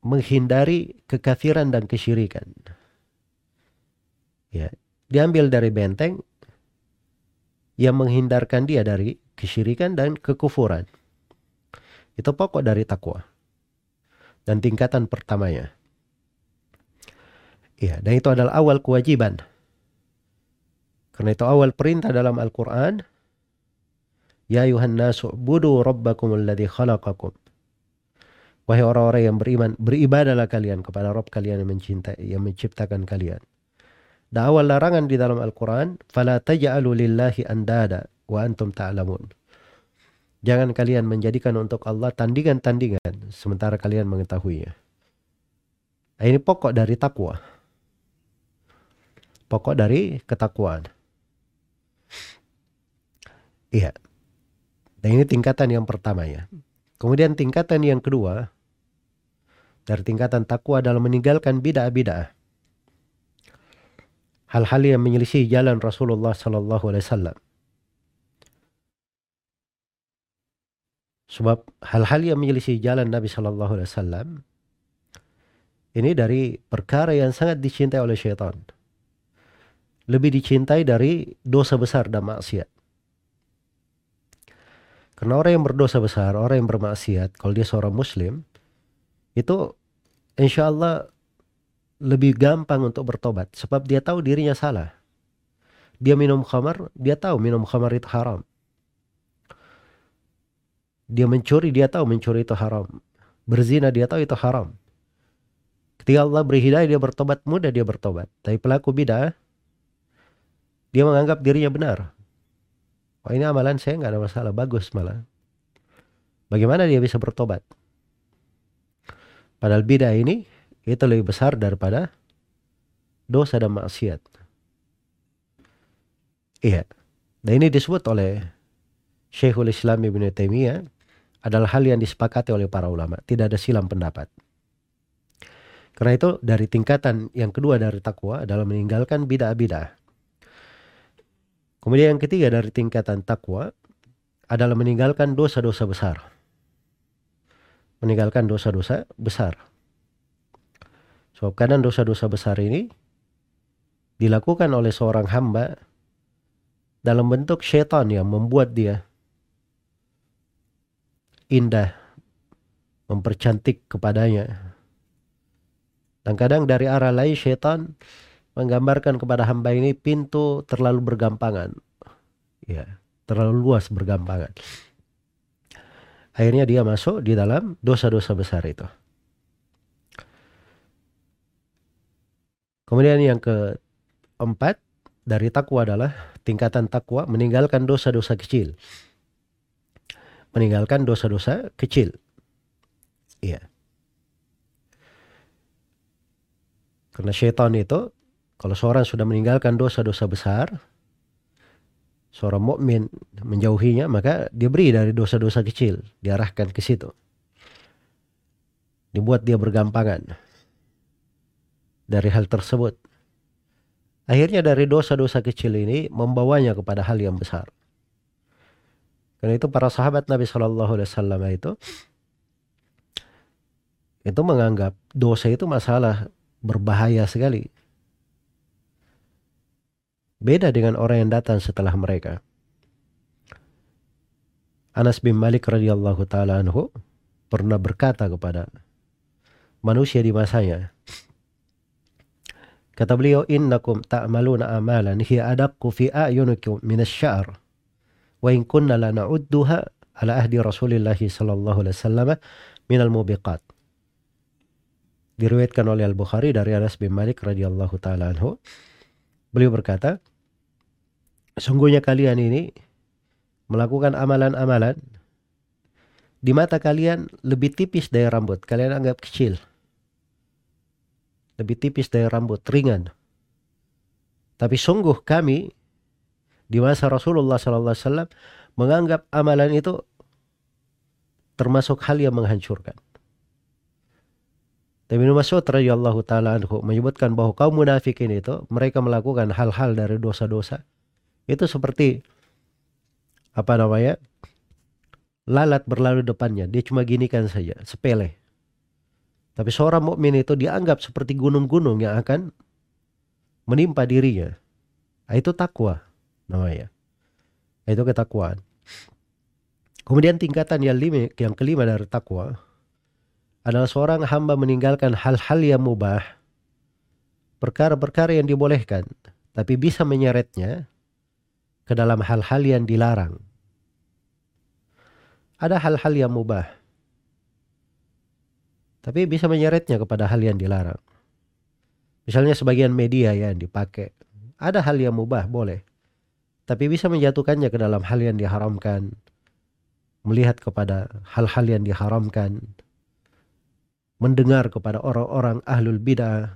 menghindari kekafiran dan kesyirikan. Ya, diambil dari benteng yang menghindarkan dia dari kesyirikan dan kekufuran. Itu pokok dari takwa. Dan tingkatan pertamanya. Ya, dan itu adalah awal kewajiban. Karena itu awal perintah dalam Al-Quran. Ya ayuhan nasu budu rabbakum alladhi khalaqakum. Wahai orang-orang yang beriman, beribadalah kalian kepada Rabb kalian yang mencintai, yang menciptakan kalian. Dan awal larangan di dalam Al-Quran, فَلَا تَجْعَلُوا لِلَّهِ أَنْدَادًا وَأَنْتُمْ تَعْلَمُونَ Jangan kalian menjadikan untuk Allah tandingan-tandingan sementara kalian mengetahuinya. Nah, ini pokok dari takwa. Pokok dari ketakwaan. Iya. Dan ini tingkatan yang pertama ya. Kemudian tingkatan yang kedua dari tingkatan takwa adalah meninggalkan bid'ah-bid'ah hal-hal yang menyelisih jalan Rasulullah Sallallahu Alaihi Wasallam. Sebab hal-hal yang menyelisih jalan Nabi Sallallahu Alaihi Wasallam ini dari perkara yang sangat dicintai oleh syaitan. Lebih dicintai dari dosa besar dan maksiat. Karena orang yang berdosa besar, orang yang bermaksiat, kalau dia seorang muslim, itu insya Allah lebih gampang untuk bertobat sebab dia tahu dirinya salah. Dia minum khamar, dia tahu minum khamar itu haram. Dia mencuri, dia tahu mencuri itu haram. Berzina, dia tahu itu haram. Ketika Allah beri hidayah, dia bertobat mudah, dia bertobat. Tapi pelaku bid'ah, dia menganggap dirinya benar. Oh ini amalan saya nggak ada masalah, bagus malah. Bagaimana dia bisa bertobat? Padahal bid'ah ini itu lebih besar daripada dosa dan maksiat. Iya. Dan ini disebut oleh Syekhul Islam Ibn Taimiyah adalah hal yang disepakati oleh para ulama. Tidak ada silam pendapat. Karena itu dari tingkatan yang kedua dari takwa adalah meninggalkan bid'ah-bid'ah. Kemudian yang ketiga dari tingkatan takwa adalah meninggalkan dosa-dosa besar. Meninggalkan dosa-dosa besar. Sebab kadang dosa-dosa besar ini dilakukan oleh seorang hamba dalam bentuk syaitan yang membuat dia indah, mempercantik kepadanya. Dan kadang dari arah lain syaitan menggambarkan kepada hamba ini pintu terlalu bergampangan. Ya, terlalu luas bergampangan. Akhirnya dia masuk di dalam dosa-dosa besar itu. Kemudian yang keempat dari takwa adalah tingkatan takwa meninggalkan dosa-dosa kecil. Meninggalkan dosa-dosa kecil. Iya. Karena syaitan itu kalau seorang sudah meninggalkan dosa-dosa besar, seorang mukmin menjauhinya, maka dia beri dari dosa-dosa kecil, diarahkan ke situ. Dibuat dia bergampangan dari hal tersebut. Akhirnya dari dosa-dosa kecil ini membawanya kepada hal yang besar. Karena itu para sahabat Nabi Shallallahu Alaihi Wasallam itu itu menganggap dosa itu masalah berbahaya sekali. Beda dengan orang yang datang setelah mereka. Anas bin Malik radhiyallahu taala anhu pernah berkata kepada manusia di masanya, Kata beliau, innakum ta'maluna amalan hiya adakku fi a'yunikum minasy-sya'r. Wa in kunna la na'udduha ala ahdi Rasulillah sallallahu alaihi wasallam minal mubiqat. Diriwayatkan oleh Al-Bukhari dari Anas bin Malik radhiyallahu taala. Beliau berkata, sungguhnya kalian ini melakukan amalan-amalan di mata kalian lebih tipis dari rambut. Kalian anggap kecil lebih tipis dari rambut, ringan. Tapi sungguh kami di masa Rasulullah SAW menganggap amalan itu termasuk hal yang menghancurkan. Tapi Ibnu Mas'ud radhiyallahu taala anhu menyebutkan bahwa kaum munafikin itu mereka melakukan hal-hal dari dosa-dosa itu seperti apa namanya? lalat berlalu depannya, dia cuma ginikan saja, sepele. Tapi seorang mukmin itu dianggap seperti gunung-gunung yang akan menimpa dirinya. Nah, itu takwa namanya. Nah, itu ketakwaan. Kemudian tingkatan yang, lima, yang kelima dari takwa adalah seorang hamba meninggalkan hal-hal yang mubah, perkara-perkara yang dibolehkan, tapi bisa menyeretnya ke dalam hal-hal yang dilarang. Ada hal-hal yang mubah, tapi bisa menyeretnya kepada hal yang dilarang. Misalnya sebagian media yang dipakai. Ada hal yang mubah, boleh. Tapi bisa menjatuhkannya ke dalam hal yang diharamkan. Melihat kepada hal-hal yang diharamkan. Mendengar kepada orang-orang ahlul bid'ah.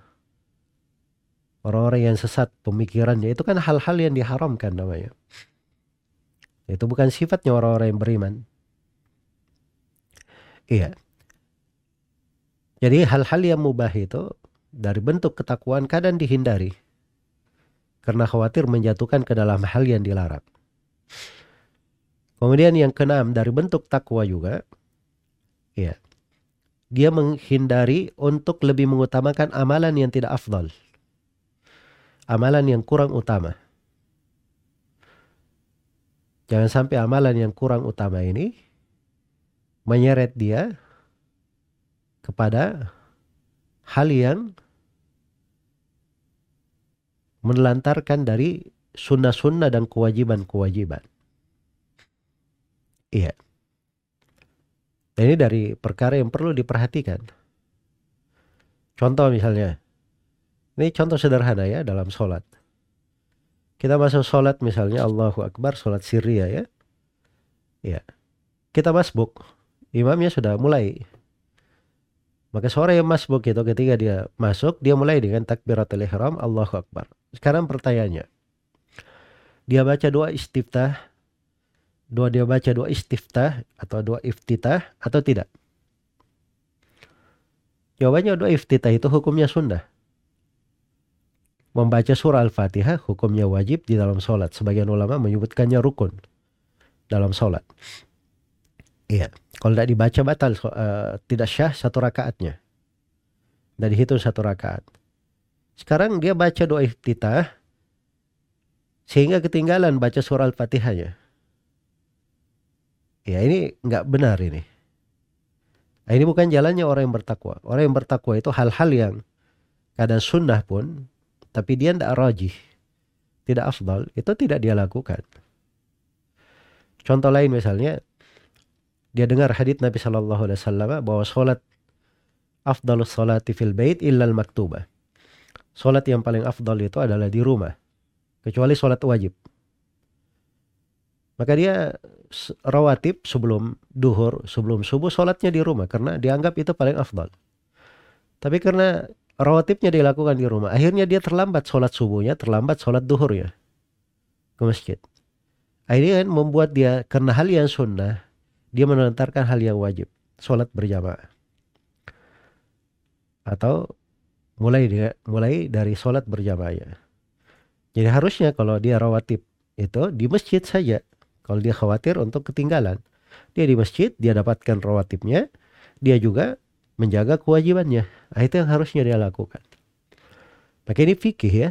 Orang-orang yang sesat pemikirannya. Itu kan hal-hal yang diharamkan namanya. Itu bukan sifatnya orang-orang yang beriman. Iya. Jadi hal-hal yang mubah itu dari bentuk ketakwaan kadang dihindari. Karena khawatir menjatuhkan ke dalam hal yang dilarang. Kemudian yang keenam dari bentuk takwa juga. Ya. Dia menghindari untuk lebih mengutamakan amalan yang tidak afdal. Amalan yang kurang utama. Jangan sampai amalan yang kurang utama ini menyeret dia kepada hal yang menelantarkan dari sunnah-sunnah dan kewajiban-kewajiban. Iya. Ini dari perkara yang perlu diperhatikan. Contoh misalnya, ini contoh sederhana ya dalam sholat. Kita masuk sholat misalnya Allahu Akbar, sholat Syria ya. Ya. Kita masbuk, imamnya sudah mulai. Maka suara yang masbuk itu ketika dia masuk, dia mulai dengan takbiratul ihram Allahu Akbar. Sekarang pertanyaannya, dia baca doa istiftah doa dia baca doa istiftah atau doa iftitah atau tidak? Jawabannya doa iftitah itu hukumnya sunnah. Membaca surah Al-Fatihah hukumnya wajib di dalam sholat. Sebagian ulama menyebutkannya rukun dalam sholat. Iya. Kalau tidak dibaca batal, uh, tidak syah satu rakaatnya. Dan dihitung satu rakaat. Sekarang dia baca doa iftitah sehingga ketinggalan baca surah Al-Fatihahnya. Ya ini nggak benar ini. Nah, ini bukan jalannya orang yang bertakwa. Orang yang bertakwa itu hal-hal yang kadang sunnah pun, tapi dia tidak rajih, tidak afdal, itu tidak dia lakukan. Contoh lain misalnya, dia dengar hadits Nabi Shallallahu Alaihi Wasallam bahwa sholat afdalus sholati fil bait illal maktubah. Sholat yang paling afdal itu adalah di rumah, kecuali sholat wajib. Maka dia rawatib sebelum duhur, sebelum subuh sholatnya di rumah karena dianggap itu paling afdal. Tapi karena rawatibnya dilakukan di rumah, akhirnya dia terlambat sholat subuhnya, terlambat sholat duhurnya ke masjid. Akhirnya membuat dia karena hal yang sunnah, dia menentarkan hal yang wajib, sholat berjamaah. Atau mulai dia, mulai dari sholat berjamaah. Jadi harusnya kalau dia rawatib itu di masjid saja kalau dia khawatir untuk ketinggalan. Dia di masjid, dia dapatkan rawatibnya, dia juga menjaga kewajibannya. Nah, itu yang harusnya dia lakukan. Maka ini fikih ya.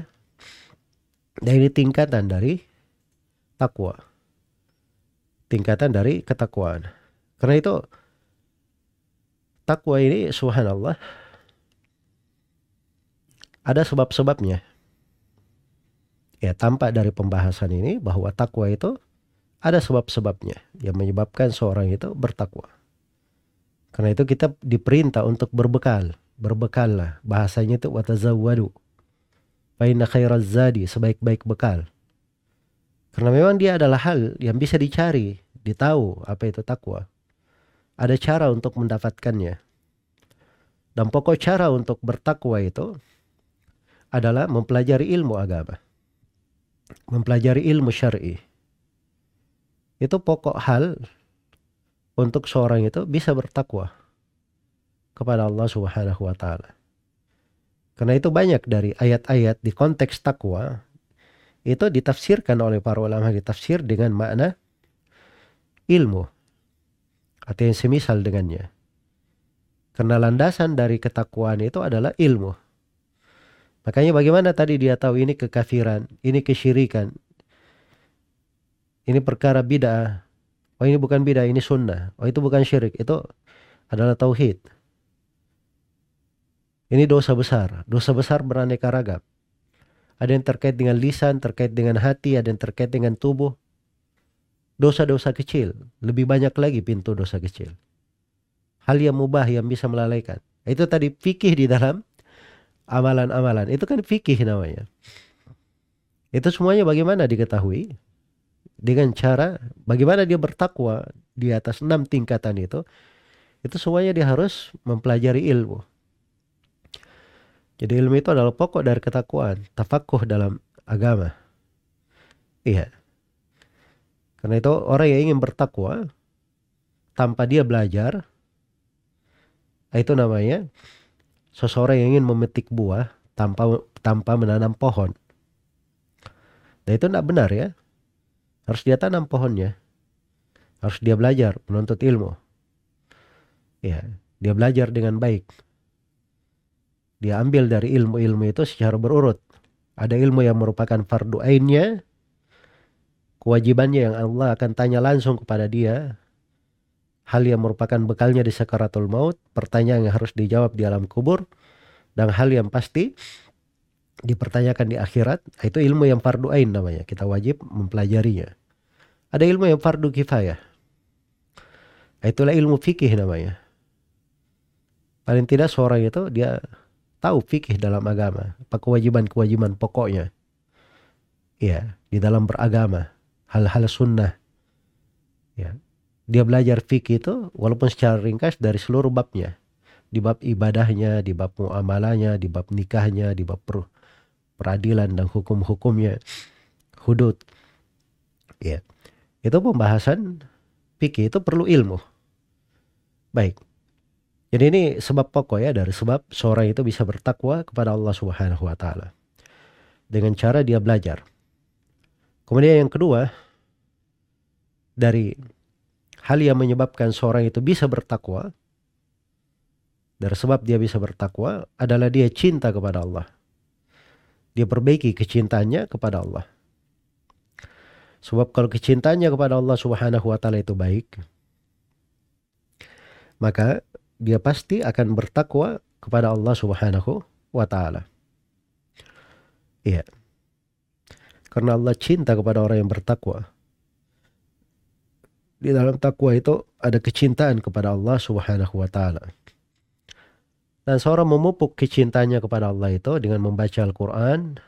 Dan ini tingkatan dari takwa. Tingkatan dari ketakwaan. Karena itu takwa ini subhanallah ada sebab-sebabnya. Ya, tampak dari pembahasan ini bahwa takwa itu ada sebab-sebabnya yang menyebabkan seorang itu bertakwa. Karena itu kita diperintah untuk berbekal. Berbekallah. Bahasanya itu watazawwadu. Fainna khairaz zadi. Sebaik-baik bekal. Karena memang dia adalah hal yang bisa dicari. Ditahu apa itu takwa. Ada cara untuk mendapatkannya. Dan pokok cara untuk bertakwa itu adalah mempelajari ilmu agama. Mempelajari ilmu syar'i itu pokok hal untuk seorang itu bisa bertakwa kepada Allah Subhanahu wa taala. Karena itu banyak dari ayat-ayat di konteks takwa itu ditafsirkan oleh para ulama ditafsir dengan makna ilmu atau yang semisal dengannya. Karena landasan dari ketakwaan itu adalah ilmu. Makanya bagaimana tadi dia tahu ini kekafiran, ini kesyirikan, ini perkara bid'ah. Oh ini bukan bid'ah, ini sunnah. Oh itu bukan syirik, itu adalah tauhid. Ini dosa besar. Dosa besar beraneka ragam. Ada yang terkait dengan lisan, terkait dengan hati, ada yang terkait dengan tubuh. Dosa-dosa kecil. Lebih banyak lagi pintu dosa kecil. Hal yang mubah yang bisa melalaikan. Itu tadi fikih di dalam amalan-amalan. Itu kan fikih namanya. Itu semuanya bagaimana diketahui? dengan cara bagaimana dia bertakwa di atas enam tingkatan itu itu semuanya dia harus mempelajari ilmu jadi ilmu itu adalah pokok dari ketakwaan tafakuh dalam agama iya karena itu orang yang ingin bertakwa tanpa dia belajar itu namanya seseorang yang ingin memetik buah tanpa tanpa menanam pohon. Dan itu tidak benar ya. Harus dia tanam pohonnya. Harus dia belajar, menuntut ilmu. Ya, dia belajar dengan baik. Dia ambil dari ilmu-ilmu itu secara berurut. Ada ilmu yang merupakan fardu ainnya, kewajibannya yang Allah akan tanya langsung kepada dia, hal yang merupakan bekalnya di sakaratul maut, pertanyaan yang harus dijawab di alam kubur, dan hal yang pasti dipertanyakan di akhirat, itu ilmu yang fardu ain namanya. Kita wajib mempelajarinya. Ada ilmu yang fardu kifayah. Itulah ilmu fikih namanya. Paling tidak seorang itu dia tahu fikih dalam agama, apa kewajiban-kewajiban pokoknya. Ya, di dalam beragama, hal-hal sunnah. Ya. Dia belajar fikih itu walaupun secara ringkas dari seluruh babnya. Di bab ibadahnya, di bab muamalahnya, di bab nikahnya, di bab per peradilan dan hukum-hukumnya, hudud. Ya. Itu pembahasan fikih itu perlu ilmu. Baik. Jadi ini sebab pokok ya dari sebab seorang itu bisa bertakwa kepada Allah Subhanahu wa taala. Dengan cara dia belajar. Kemudian yang kedua dari hal yang menyebabkan seorang itu bisa bertakwa dari sebab dia bisa bertakwa adalah dia cinta kepada Allah. Dia perbaiki kecintaannya kepada Allah. Sebab kalau kecintaannya kepada Allah Subhanahu wa taala itu baik, maka dia pasti akan bertakwa kepada Allah Subhanahu wa taala. Iya. Karena Allah cinta kepada orang yang bertakwa. Di dalam takwa itu ada kecintaan kepada Allah Subhanahu wa taala. Dan seorang memupuk kecintanya kepada Allah itu dengan membaca Al-Quran.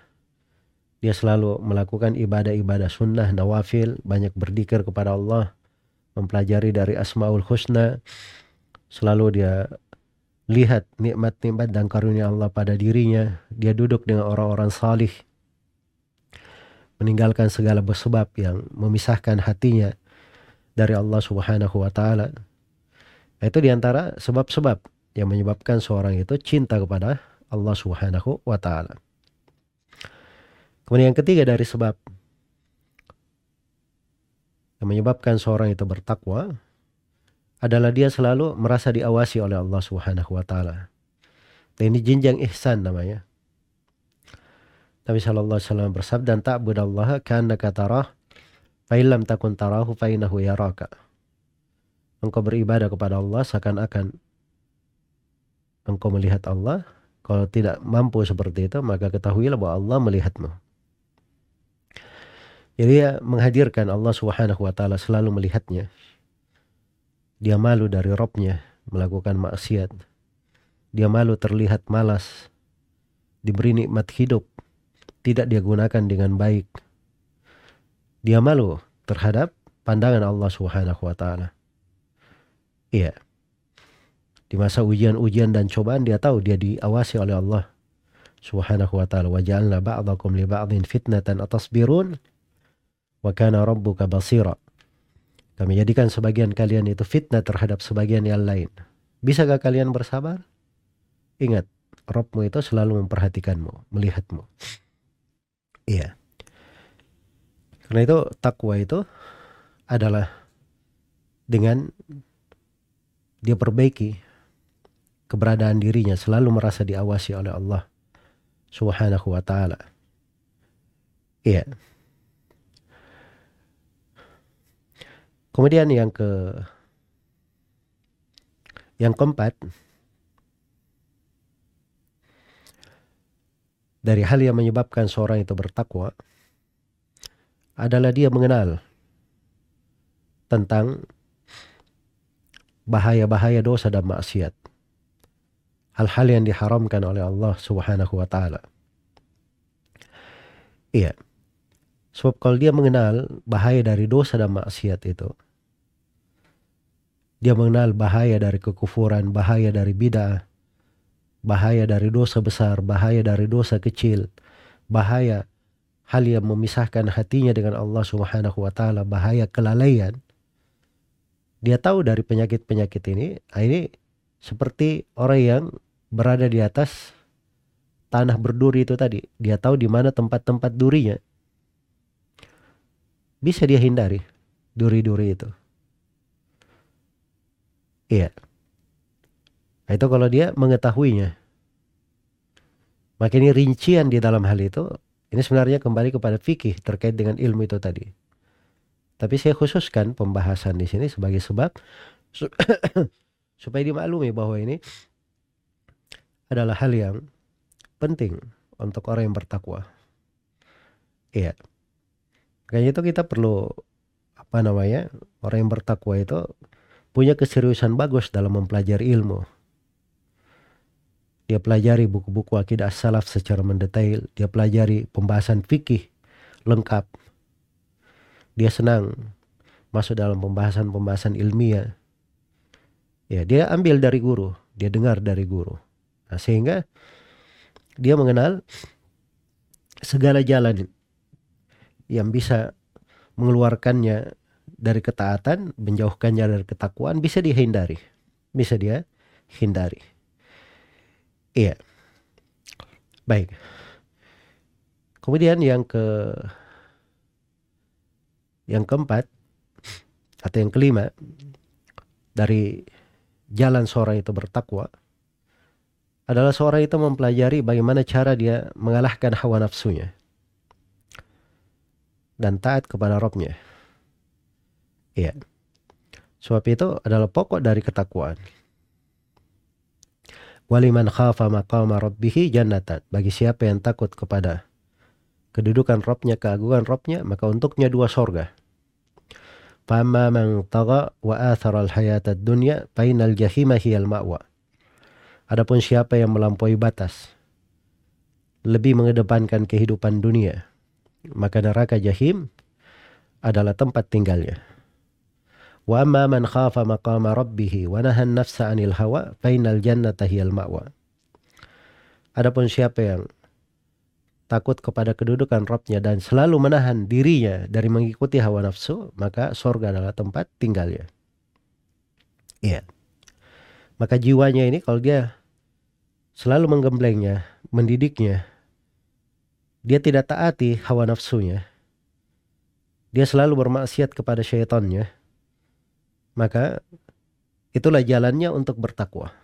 Dia selalu melakukan ibadah-ibadah sunnah, nawafil, banyak berdikir kepada Allah. Mempelajari dari Asma'ul Husna, selalu dia lihat nikmat-nikmat dan karunia Allah pada dirinya. Dia duduk dengan orang-orang salih. Meninggalkan segala sebab yang memisahkan hatinya dari Allah subhanahu wa ta'ala. Itu di antara sebab-sebab yang menyebabkan seorang itu cinta kepada Allah subhanahu wa ta'ala. Kemudian yang ketiga dari sebab yang menyebabkan seorang itu bertakwa adalah dia selalu merasa diawasi oleh Allah Subhanahu wa taala. Dan ini jenjang ihsan namanya. Nabi sallallahu alaihi wasallam bersabda, "Ta'budallaha ka'annaka tarah, fa illam takun tarahu fa innahu yaraka." Engkau beribadah kepada Allah seakan-akan engkau melihat Allah. Kalau tidak mampu seperti itu, maka ketahuilah bahwa Allah melihatmu. Jadi dia menghadirkan Allah Subhanahu wa taala selalu melihatnya. Dia malu dari robnya melakukan maksiat. Dia malu terlihat malas. Diberi nikmat hidup. Tidak dia gunakan dengan baik. Dia malu terhadap pandangan Allah Subhanahu wa taala. Iya. Di masa ujian-ujian dan cobaan dia tahu dia diawasi oleh Allah Subhanahu wa taala. Wa ja'alna ba'dakum li ba'din fitnatan atasbirun wa kana rabbuka basira. Kami jadikan sebagian kalian itu fitnah terhadap sebagian yang lain. Bisakah kalian bersabar? Ingat, Robmu itu selalu memperhatikanmu, melihatmu. Iya. Karena itu takwa itu adalah dengan dia perbaiki keberadaan dirinya selalu merasa diawasi oleh Allah Subhanahu wa taala. Iya. Kemudian yang ke yang keempat dari hal yang menyebabkan seorang itu bertakwa adalah dia mengenal tentang bahaya-bahaya dosa dan maksiat. Hal-hal yang diharamkan oleh Allah Subhanahu wa taala. Iya. Sebab kalau dia mengenal bahaya dari dosa dan maksiat itu, dia mengenal bahaya dari kekufuran, bahaya dari bid'ah, bahaya dari dosa besar, bahaya dari dosa kecil, bahaya hal yang memisahkan hatinya dengan Allah Subhanahu wa taala, bahaya kelalaian. Dia tahu dari penyakit-penyakit ini, ah, ini seperti orang yang berada di atas tanah berduri itu tadi. Dia tahu di mana tempat-tempat durinya bisa dia hindari duri-duri itu. Iya. Nah, itu kalau dia mengetahuinya. Maka ini rincian di dalam hal itu, ini sebenarnya kembali kepada fikih terkait dengan ilmu itu tadi. Tapi saya khususkan pembahasan di sini sebagai sebab supaya dimaklumi bahwa ini adalah hal yang penting untuk orang yang bertakwa. Iya. Kayaknya itu kita perlu apa namanya orang yang bertakwa itu punya keseriusan bagus dalam mempelajari ilmu. Dia pelajari buku-buku akidah salaf secara mendetail. Dia pelajari pembahasan fikih lengkap. Dia senang masuk dalam pembahasan-pembahasan ilmiah. Ya, dia ambil dari guru, dia dengar dari guru. Nah, sehingga dia mengenal segala jalan yang bisa mengeluarkannya dari ketaatan, menjauhkannya dari ketakwaan bisa dihindari. Bisa dia hindari. Iya. Baik. Kemudian yang ke yang keempat atau yang kelima dari jalan seorang itu bertakwa adalah seorang itu mempelajari bagaimana cara dia mengalahkan hawa nafsunya dan taat kepada Robnya. Iya. Sebab itu adalah pokok dari ketakwaan. Waliman khafa maqama rabbihi jannatan. Bagi siapa yang takut kepada kedudukan Robnya, keagungan Robnya, maka untuknya dua sorga. Fama man taga wa athara al-hayata dunya fainal jahima hiyal ma'wa. Adapun siapa yang melampaui batas, lebih mengedepankan kehidupan dunia, maka neraka jahim adalah tempat tinggalnya. Wa amma man khafa maqama rabbih wa nahan nafsa 'anil hawa fa innal jannata. Adapun siapa yang takut kepada kedudukan Rabbnya dan selalu menahan dirinya dari mengikuti hawa nafsu, maka sorga adalah tempat tinggalnya. Iya. Maka jiwanya ini kalau dia selalu menggemblengnya, mendidiknya, dia tidak taati hawa nafsunya, dia selalu bermaksiat kepada syaitannya, maka itulah jalannya untuk bertakwa.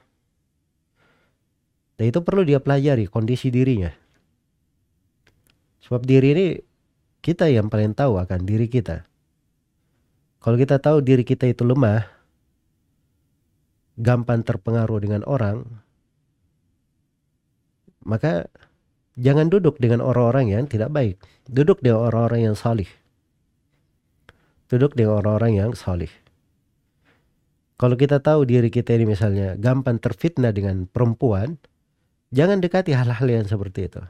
Dan itu perlu dia pelajari kondisi dirinya. Sebab diri ini kita yang paling tahu akan diri kita. Kalau kita tahu diri kita itu lemah, gampang terpengaruh dengan orang, maka jangan duduk dengan orang-orang yang tidak baik. Duduk dengan orang-orang yang salih. Duduk dengan orang-orang yang salih. Kalau kita tahu diri kita ini misalnya gampang terfitnah dengan perempuan, jangan dekati hal-hal yang seperti itu.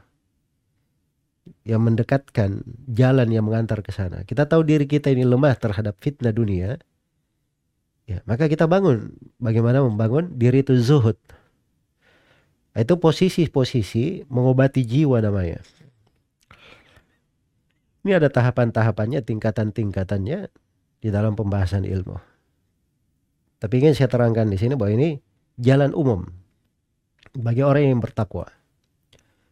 Yang mendekatkan jalan yang mengantar ke sana. Kita tahu diri kita ini lemah terhadap fitnah dunia. Ya, maka kita bangun bagaimana membangun diri itu zuhud. Itu posisi-posisi mengobati jiwa namanya. Ini ada tahapan-tahapannya, tingkatan-tingkatannya di dalam pembahasan ilmu. Tapi ingin saya terangkan di sini bahwa ini jalan umum bagi orang yang bertakwa.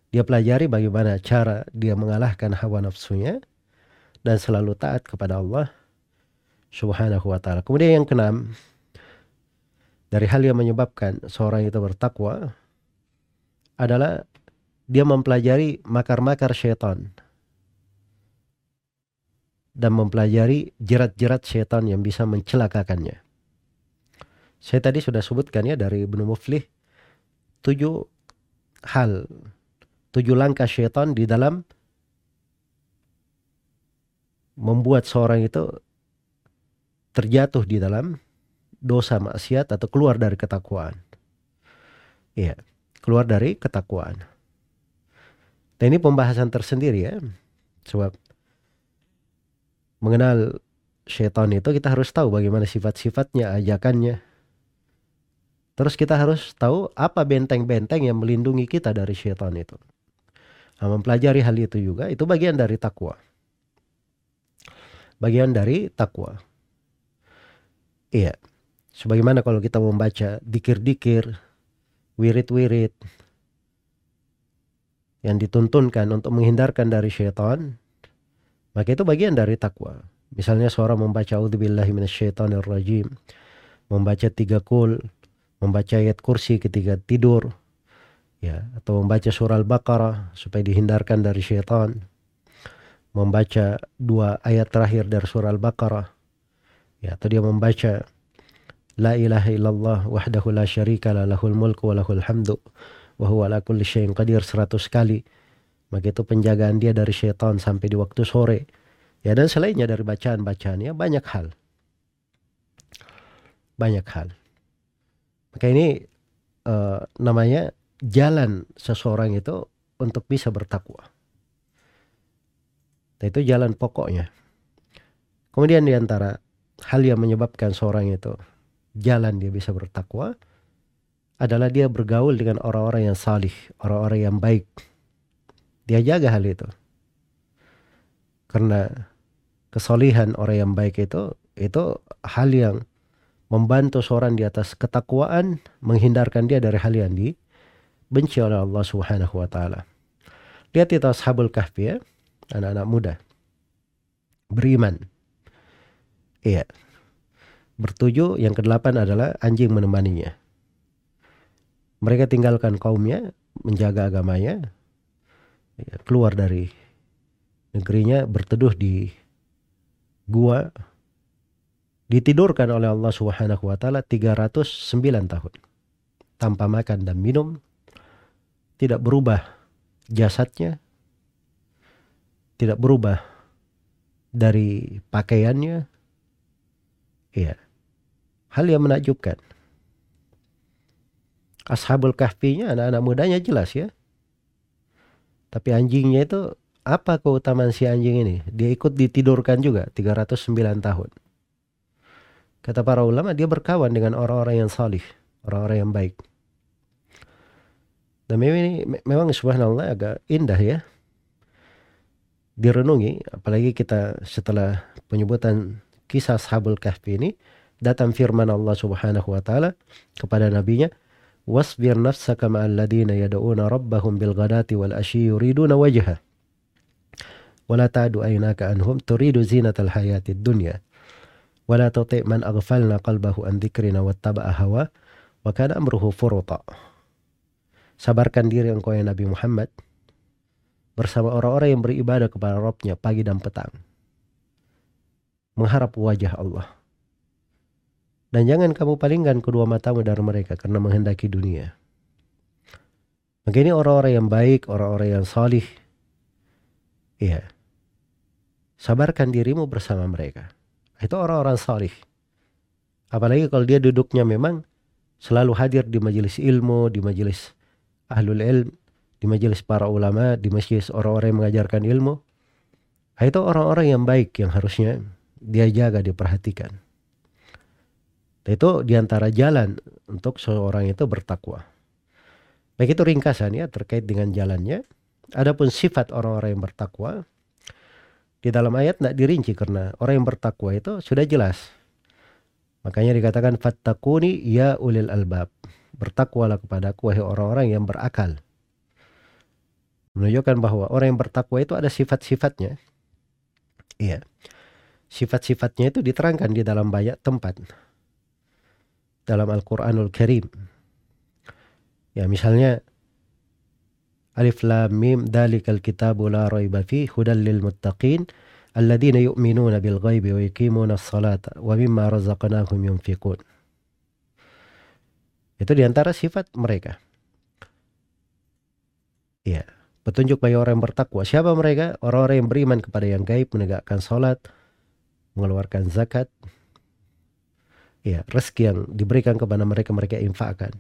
Dia pelajari bagaimana cara dia mengalahkan hawa nafsunya dan selalu taat kepada Allah Subhanahu wa taala. Kemudian yang keenam dari hal yang menyebabkan seorang itu bertakwa adalah dia mempelajari makar-makar syaitan dan mempelajari jerat-jerat syaitan yang bisa mencelakakannya. Saya tadi sudah sebutkan ya dari Ibnu Muflih tujuh hal, tujuh langkah syaitan di dalam membuat seorang itu terjatuh di dalam dosa maksiat atau keluar dari ketakwaan. Iya, keluar dari ketakwaan. Dan ini pembahasan tersendiri ya. Sebab mengenal syaitan itu kita harus tahu bagaimana sifat-sifatnya, ajakannya, Terus kita harus tahu apa benteng-benteng yang melindungi kita dari syaitan itu. Nah, mempelajari hal itu juga, itu bagian dari takwa. Bagian dari takwa. Iya. Sebagaimana kalau kita membaca dikir-dikir, wirid-wirid, yang dituntunkan untuk menghindarkan dari syaitan, maka itu bagian dari takwa. Misalnya seorang membaca A'udzubillahi rajim, membaca tiga kul, membaca ayat kursi ketika tidur ya atau membaca surah Al-Baqarah supaya dihindarkan dari syaitan membaca dua ayat terakhir dari surah Al-Baqarah ya atau dia membaca La ilaha illallah wahdahu la syarika la lahul mulku wa lahul hamdu wa huwa ala kulli syai'in qadir 100 kali maka itu penjagaan dia dari syaitan sampai di waktu sore. Ya dan selainnya dari bacaan-bacaannya banyak hal. Banyak hal. Maka ini uh, namanya jalan seseorang itu untuk bisa bertakwa. Nah, itu jalan pokoknya. Kemudian di antara hal yang menyebabkan seorang itu jalan dia bisa bertakwa adalah dia bergaul dengan orang-orang yang salih, orang-orang yang baik. Dia jaga hal itu. Karena kesolihan orang yang baik itu itu hal yang membantu seorang di atas ketakwaan, menghindarkan dia dari hal yang dibenci oleh Allah Subhanahu wa taala. Lihat itu Ashabul Kahfi ya, anak-anak muda. Beriman. Iya. Bertujuh, yang kedelapan adalah anjing menemaninya. Mereka tinggalkan kaumnya, menjaga agamanya, ya, keluar dari negerinya, berteduh di gua, ditidurkan oleh Allah Subhanahu wa taala 309 tahun. Tanpa makan dan minum tidak berubah jasadnya tidak berubah dari pakaiannya. Ya hal yang menakjubkan. Ashabul kahfinya anak-anak mudanya jelas ya. Tapi anjingnya itu apa keutamaan si anjing ini? Dia ikut ditidurkan juga 309 tahun Kata para ulama, dia berkawan dengan orang-orang yang salih, orang-orang yang baik. Dan memang ini memang subhanallah agak indah ya. Direnungi, apalagi kita setelah penyebutan kisah sahabul Kahfi ini, datang firman Allah Subhanahu wa taala kepada nabinya, "Wasbir nafsaka ma'alladina ladina rabbahum bil gadati wal asyi yuriduna wajha." Wala ta'adu aynaka anhum turidu zinatal hayati dunya tuti man aghfalna qalbahu an dzikrina wattaba'a hawa wa kana amruhu furuta. Sabarkan diri engkau ya Nabi Muhammad bersama orang-orang yang beribadah kepada Rabbnya pagi dan petang. Mengharap wajah Allah. Dan jangan kamu palingkan kedua matamu dari mereka karena menghendaki dunia. Maka ini orang-orang yang baik, orang-orang yang salih. Iya. Sabarkan dirimu bersama mereka. Itu orang-orang salih. Apalagi kalau dia duduknya memang selalu hadir di majelis ilmu, di majelis ahlul ilm, di majelis para ulama, di majelis orang-orang yang mengajarkan ilmu. Nah, itu orang-orang yang baik yang harusnya dia jaga, diperhatikan. Nah, itu di antara jalan untuk seorang itu bertakwa. Baik itu ringkasan ya terkait dengan jalannya. Adapun sifat orang-orang yang bertakwa, di dalam ayat tidak dirinci karena orang yang bertakwa itu sudah jelas. Makanya dikatakan fattakuni ya ulil albab. Bertakwalah kepadaku wahai orang-orang yang berakal. Menunjukkan bahwa orang yang bertakwa itu ada sifat-sifatnya. Iya. Sifat-sifatnya itu diterangkan di dalam banyak tempat. Dalam Al-Quranul Karim. Ya misalnya Alif Lam Mim Dalikal kitabu la raiba fi hudal lil muttaqin alladzina yu'minuna bil ghaibi wa yuqimuna as-salata wa mimma razaqnahum yunfiqun. Itu di antara sifat mereka. Ya, petunjuk bagi orang yang bertakwa. Siapa mereka? Orang-orang yang beriman kepada yang gaib, menegakkan salat, mengeluarkan zakat. Ya, rezeki yang diberikan kepada mereka mereka infakkan.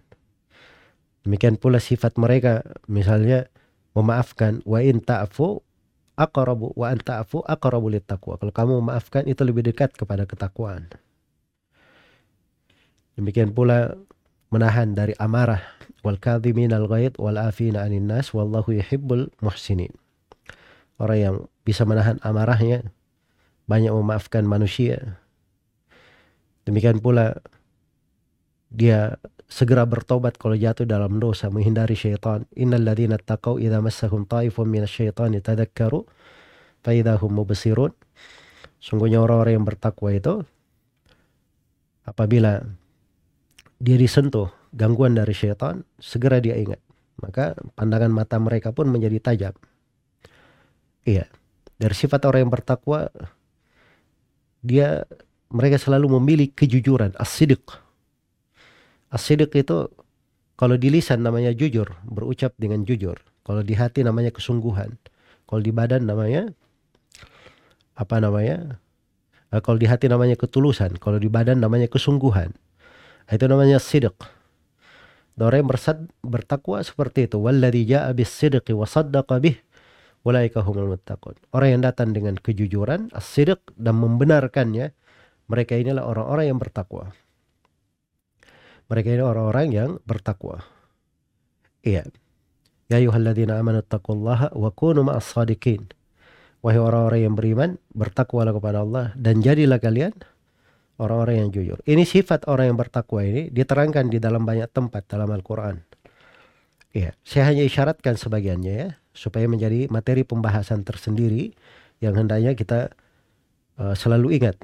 Demikian pula sifat mereka misalnya memaafkan wa in ta'fu aqrabu wa an ta'fu aqrabu taqwa. Kalau kamu memaafkan itu lebih dekat kepada ketakwaan. Demikian pula menahan dari amarah wal kadhimin al ghaid wal afina 'anil nas wallahu yuhibbul muhsinin. Orang yang bisa menahan amarahnya banyak memaafkan manusia. Demikian pula dia segera bertobat kalau jatuh dalam dosa menghindari syaitan. Innal ladzina taqau idza massahum ta'ifun minasyaitani tadhakkaru fa hum mubsirun. Sungguhnya orang-orang yang bertakwa itu apabila dia disentuh gangguan dari syaitan segera dia ingat. Maka pandangan mata mereka pun menjadi tajam. Iya dari sifat orang yang bertakwa dia mereka selalu memilih kejujuran as-sidq Asidik itu Kalau di lisan namanya jujur, berucap dengan jujur. Kalau di hati namanya kesungguhan. Kalau di badan namanya apa namanya? Uh, kalau di hati namanya ketulusan, kalau di badan namanya kesungguhan. Itu namanya sidq. Orang yang bertakwa seperti itu. Walladhi ja'a bis sidqi wa saddaqa bih. Orang yang datang dengan kejujuran, as-sidq dan membenarkannya, mereka inilah orang-orang yang bertakwa. Mereka ini orang-orang yang bertakwa. Iya. Ya ayuhalladzina amanu taqullaha wa kunu ma'as sadiqin. Wahai orang-orang yang beriman, bertakwalah kepada Allah dan jadilah kalian orang-orang yang jujur. Ini sifat orang yang bertakwa ini diterangkan di dalam banyak tempat dalam Al-Qur'an. Iya, saya hanya isyaratkan sebagiannya ya supaya menjadi materi pembahasan tersendiri yang hendaknya kita uh, selalu ingat.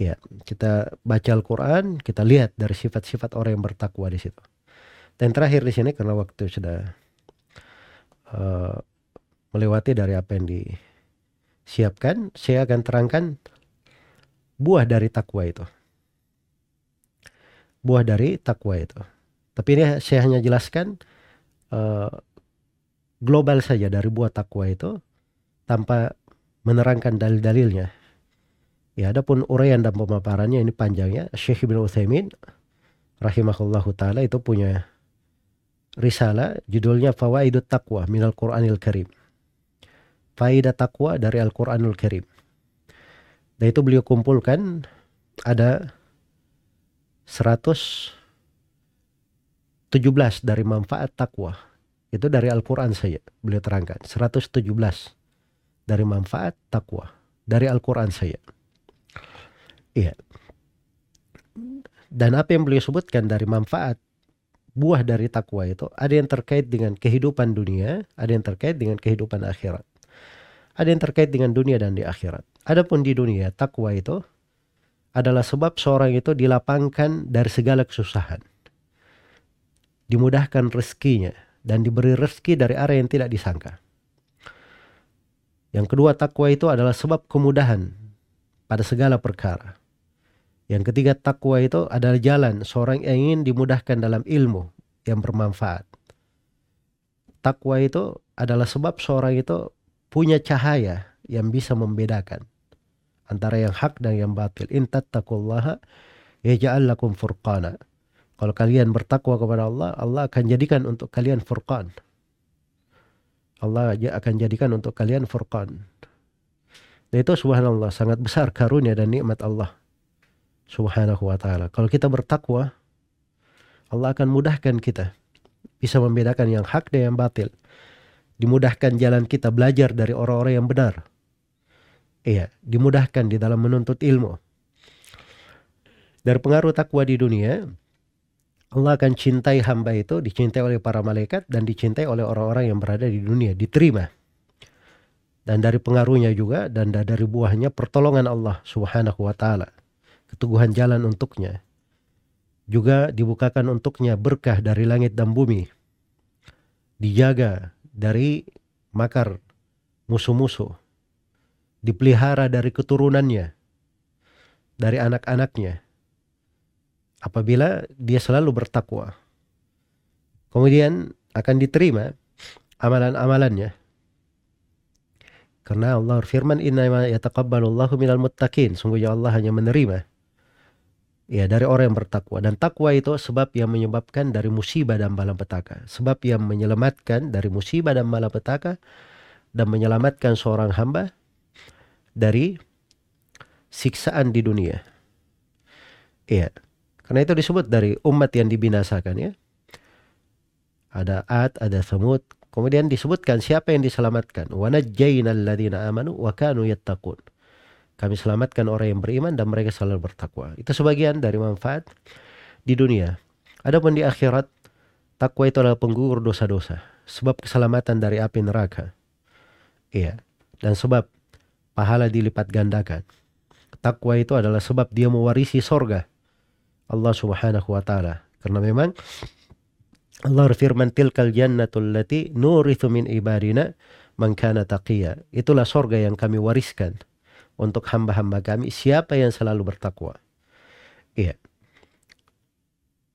Ya, kita baca Al-Qur'an, kita lihat dari sifat-sifat orang yang bertakwa di situ. Dan terakhir di sini karena waktu sudah uh, melewati dari apa yang disiapkan, saya akan terangkan buah dari takwa itu. Buah dari takwa itu. Tapi ini saya hanya jelaskan uh, global saja dari buah takwa itu tanpa menerangkan dalil-dalilnya. Ya, adapun uraian dan pemaparannya ini panjangnya. Syekh Ibn Utsaimin rahimahullahu taala itu punya risalah judulnya Fawaidut Taqwa minal Qur'anil Karim. Faidah takwa dari Al-Qur'anul Karim. Dan itu beliau kumpulkan ada 117 dari manfaat takwa itu dari Al-Quran saja beliau terangkan. 117 dari manfaat takwa. Dari Al-Quran saja. Iya. Dan apa yang beliau sebutkan dari manfaat buah dari takwa itu ada yang terkait dengan kehidupan dunia, ada yang terkait dengan kehidupan akhirat. Ada yang terkait dengan dunia dan di akhirat. Adapun di dunia takwa itu adalah sebab seorang itu dilapangkan dari segala kesusahan. Dimudahkan rezekinya, dan diberi rezeki dari arah yang tidak disangka. Yang kedua takwa itu adalah sebab kemudahan pada segala perkara. Yang ketiga takwa itu adalah jalan seorang yang ingin dimudahkan dalam ilmu yang bermanfaat. Takwa itu adalah sebab seorang itu punya cahaya yang bisa membedakan antara yang hak dan yang batil. In tattaqullaha yaj'al lakum furqana. Kalau kalian bertakwa kepada Allah, Allah akan jadikan untuk kalian furqan. Allah akan jadikan untuk kalian furqan. Dan itu subhanallah sangat besar karunia dan nikmat Allah. Subhanahu wa ta'ala. Kalau kita bertakwa, Allah akan mudahkan kita. Bisa membedakan yang hak dan yang batil. Dimudahkan jalan kita belajar dari orang-orang yang benar. Iya, dimudahkan di dalam menuntut ilmu. Dari pengaruh takwa di dunia, Allah akan cintai hamba itu, dicintai oleh para malaikat dan dicintai oleh orang-orang yang berada di dunia, diterima. Dan dari pengaruhnya juga dan dari buahnya pertolongan Allah Subhanahu wa taala. Keteguhan jalan untuknya. Juga dibukakan untuknya berkah dari langit dan bumi. Dijaga dari makar musuh-musuh. Dipelihara dari keturunannya. Dari anak-anaknya apabila dia selalu bertakwa. Kemudian akan diterima amalan-amalannya. Karena Allah firman inna yataqabbalullahu minal muttaqin. Sungguhnya Allah hanya menerima ya dari orang yang bertakwa dan takwa itu sebab yang menyebabkan dari musibah dan malapetaka. Sebab yang menyelamatkan dari musibah dan malapetaka dan menyelamatkan seorang hamba dari siksaan di dunia. Iya. Karena itu disebut dari umat yang dibinasakan ya. Ada Ad, ada Samud. Kemudian disebutkan siapa yang diselamatkan. Amanu wa kanu yattaqun. Kami selamatkan orang yang beriman dan mereka selalu bertakwa. Itu sebagian dari manfaat di dunia. Adapun di akhirat, takwa itu adalah penggugur dosa-dosa. Sebab keselamatan dari api neraka. Iya. Dan sebab pahala dilipat gandakan. Takwa itu adalah sebab dia mewarisi sorga Allah Subhanahu wa taala. Karena memang Allah firman tilkal jannatul lati nurithu min ibadina man kana. Itulah sorga yang kami wariskan untuk hamba-hamba kami siapa yang selalu bertakwa. Iya.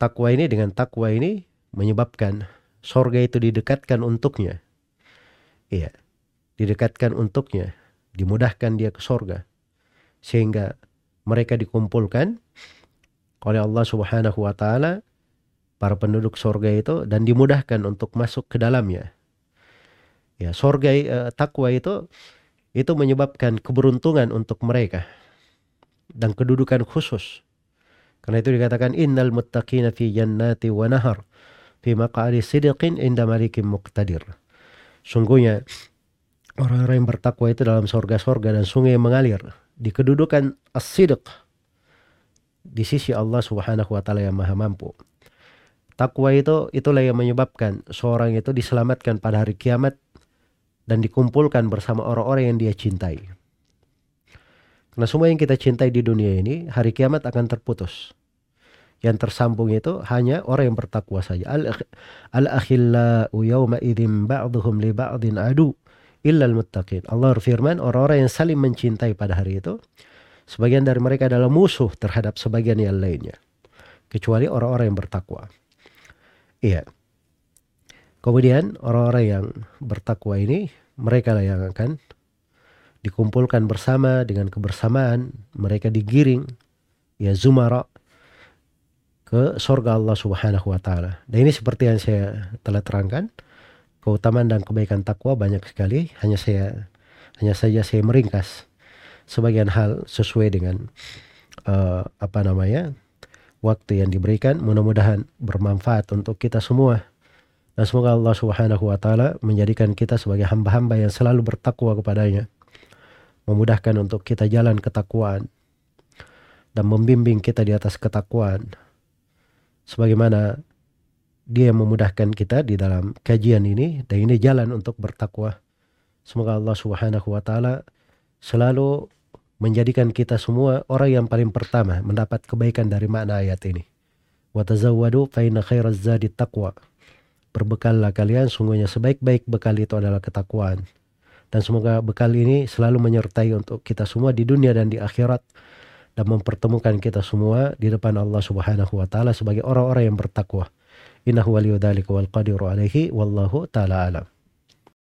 Takwa ini dengan takwa ini menyebabkan sorga itu didekatkan untuknya. Iya, didekatkan untuknya, dimudahkan dia ke sorga. Sehingga mereka dikumpulkan oleh Allah Subhanahu wa taala para penduduk sorga itu dan dimudahkan untuk masuk ke dalamnya. Ya, sorga eh, takwa itu itu menyebabkan keberuntungan untuk mereka dan kedudukan khusus. Karena itu dikatakan innal muttaqina fi jannati wa nahar fi maq'adi sidqin inda malikim muqtadir. Sungguhnya orang-orang yang bertakwa itu dalam sorga-sorga dan sungai yang mengalir di kedudukan as-sidq di sisi Allah Subhanahu wa taala yang maha mampu. Takwa itu itulah yang menyebabkan seorang itu diselamatkan pada hari kiamat dan dikumpulkan bersama orang-orang yang dia cintai. Karena semua yang kita cintai di dunia ini, hari kiamat akan terputus. Yang tersambung itu hanya orang yang bertakwa saja. Al-akhillau yawma idzin ba'duhum li ba'din adu illa al-muttaqin. Allah berfirman, orang-orang yang saling mencintai pada hari itu, sebagian dari mereka adalah musuh terhadap sebagian yang lainnya. Kecuali orang-orang yang bertakwa. Iya. Kemudian orang-orang yang bertakwa ini, mereka lah yang akan dikumpulkan bersama dengan kebersamaan mereka digiring ya zumara ke surga Allah Subhanahu wa taala. Dan ini seperti yang saya telah terangkan, keutamaan dan kebaikan takwa banyak sekali, hanya saya hanya saja saya meringkas sebagian hal sesuai dengan uh, apa namanya? Waktu yang diberikan mudah-mudahan bermanfaat untuk kita semua. Dan semoga Allah Subhanahu wa taala menjadikan kita sebagai hamba-hamba yang selalu bertakwa kepadanya memudahkan untuk kita jalan ketakwaan dan membimbing kita di atas ketakwaan sebagaimana dia memudahkan kita di dalam kajian ini dan ini jalan untuk bertakwa semoga Allah Subhanahu wa taala selalu menjadikan kita semua orang yang paling pertama mendapat kebaikan dari makna ayat ini wa tazawwadu fa inna khairaz zadi taqwa berbekallah kalian sungguhnya sebaik-baik bekal itu adalah ketakwaan dan semoga bekal ini selalu menyertai untuk kita semua di dunia dan di akhirat dan mempertemukan kita semua di depan Allah Subhanahu wa taala sebagai orang-orang yang bertakwa. Innahu waliyudzalika wal qadiru alaihi wallahu taala alam.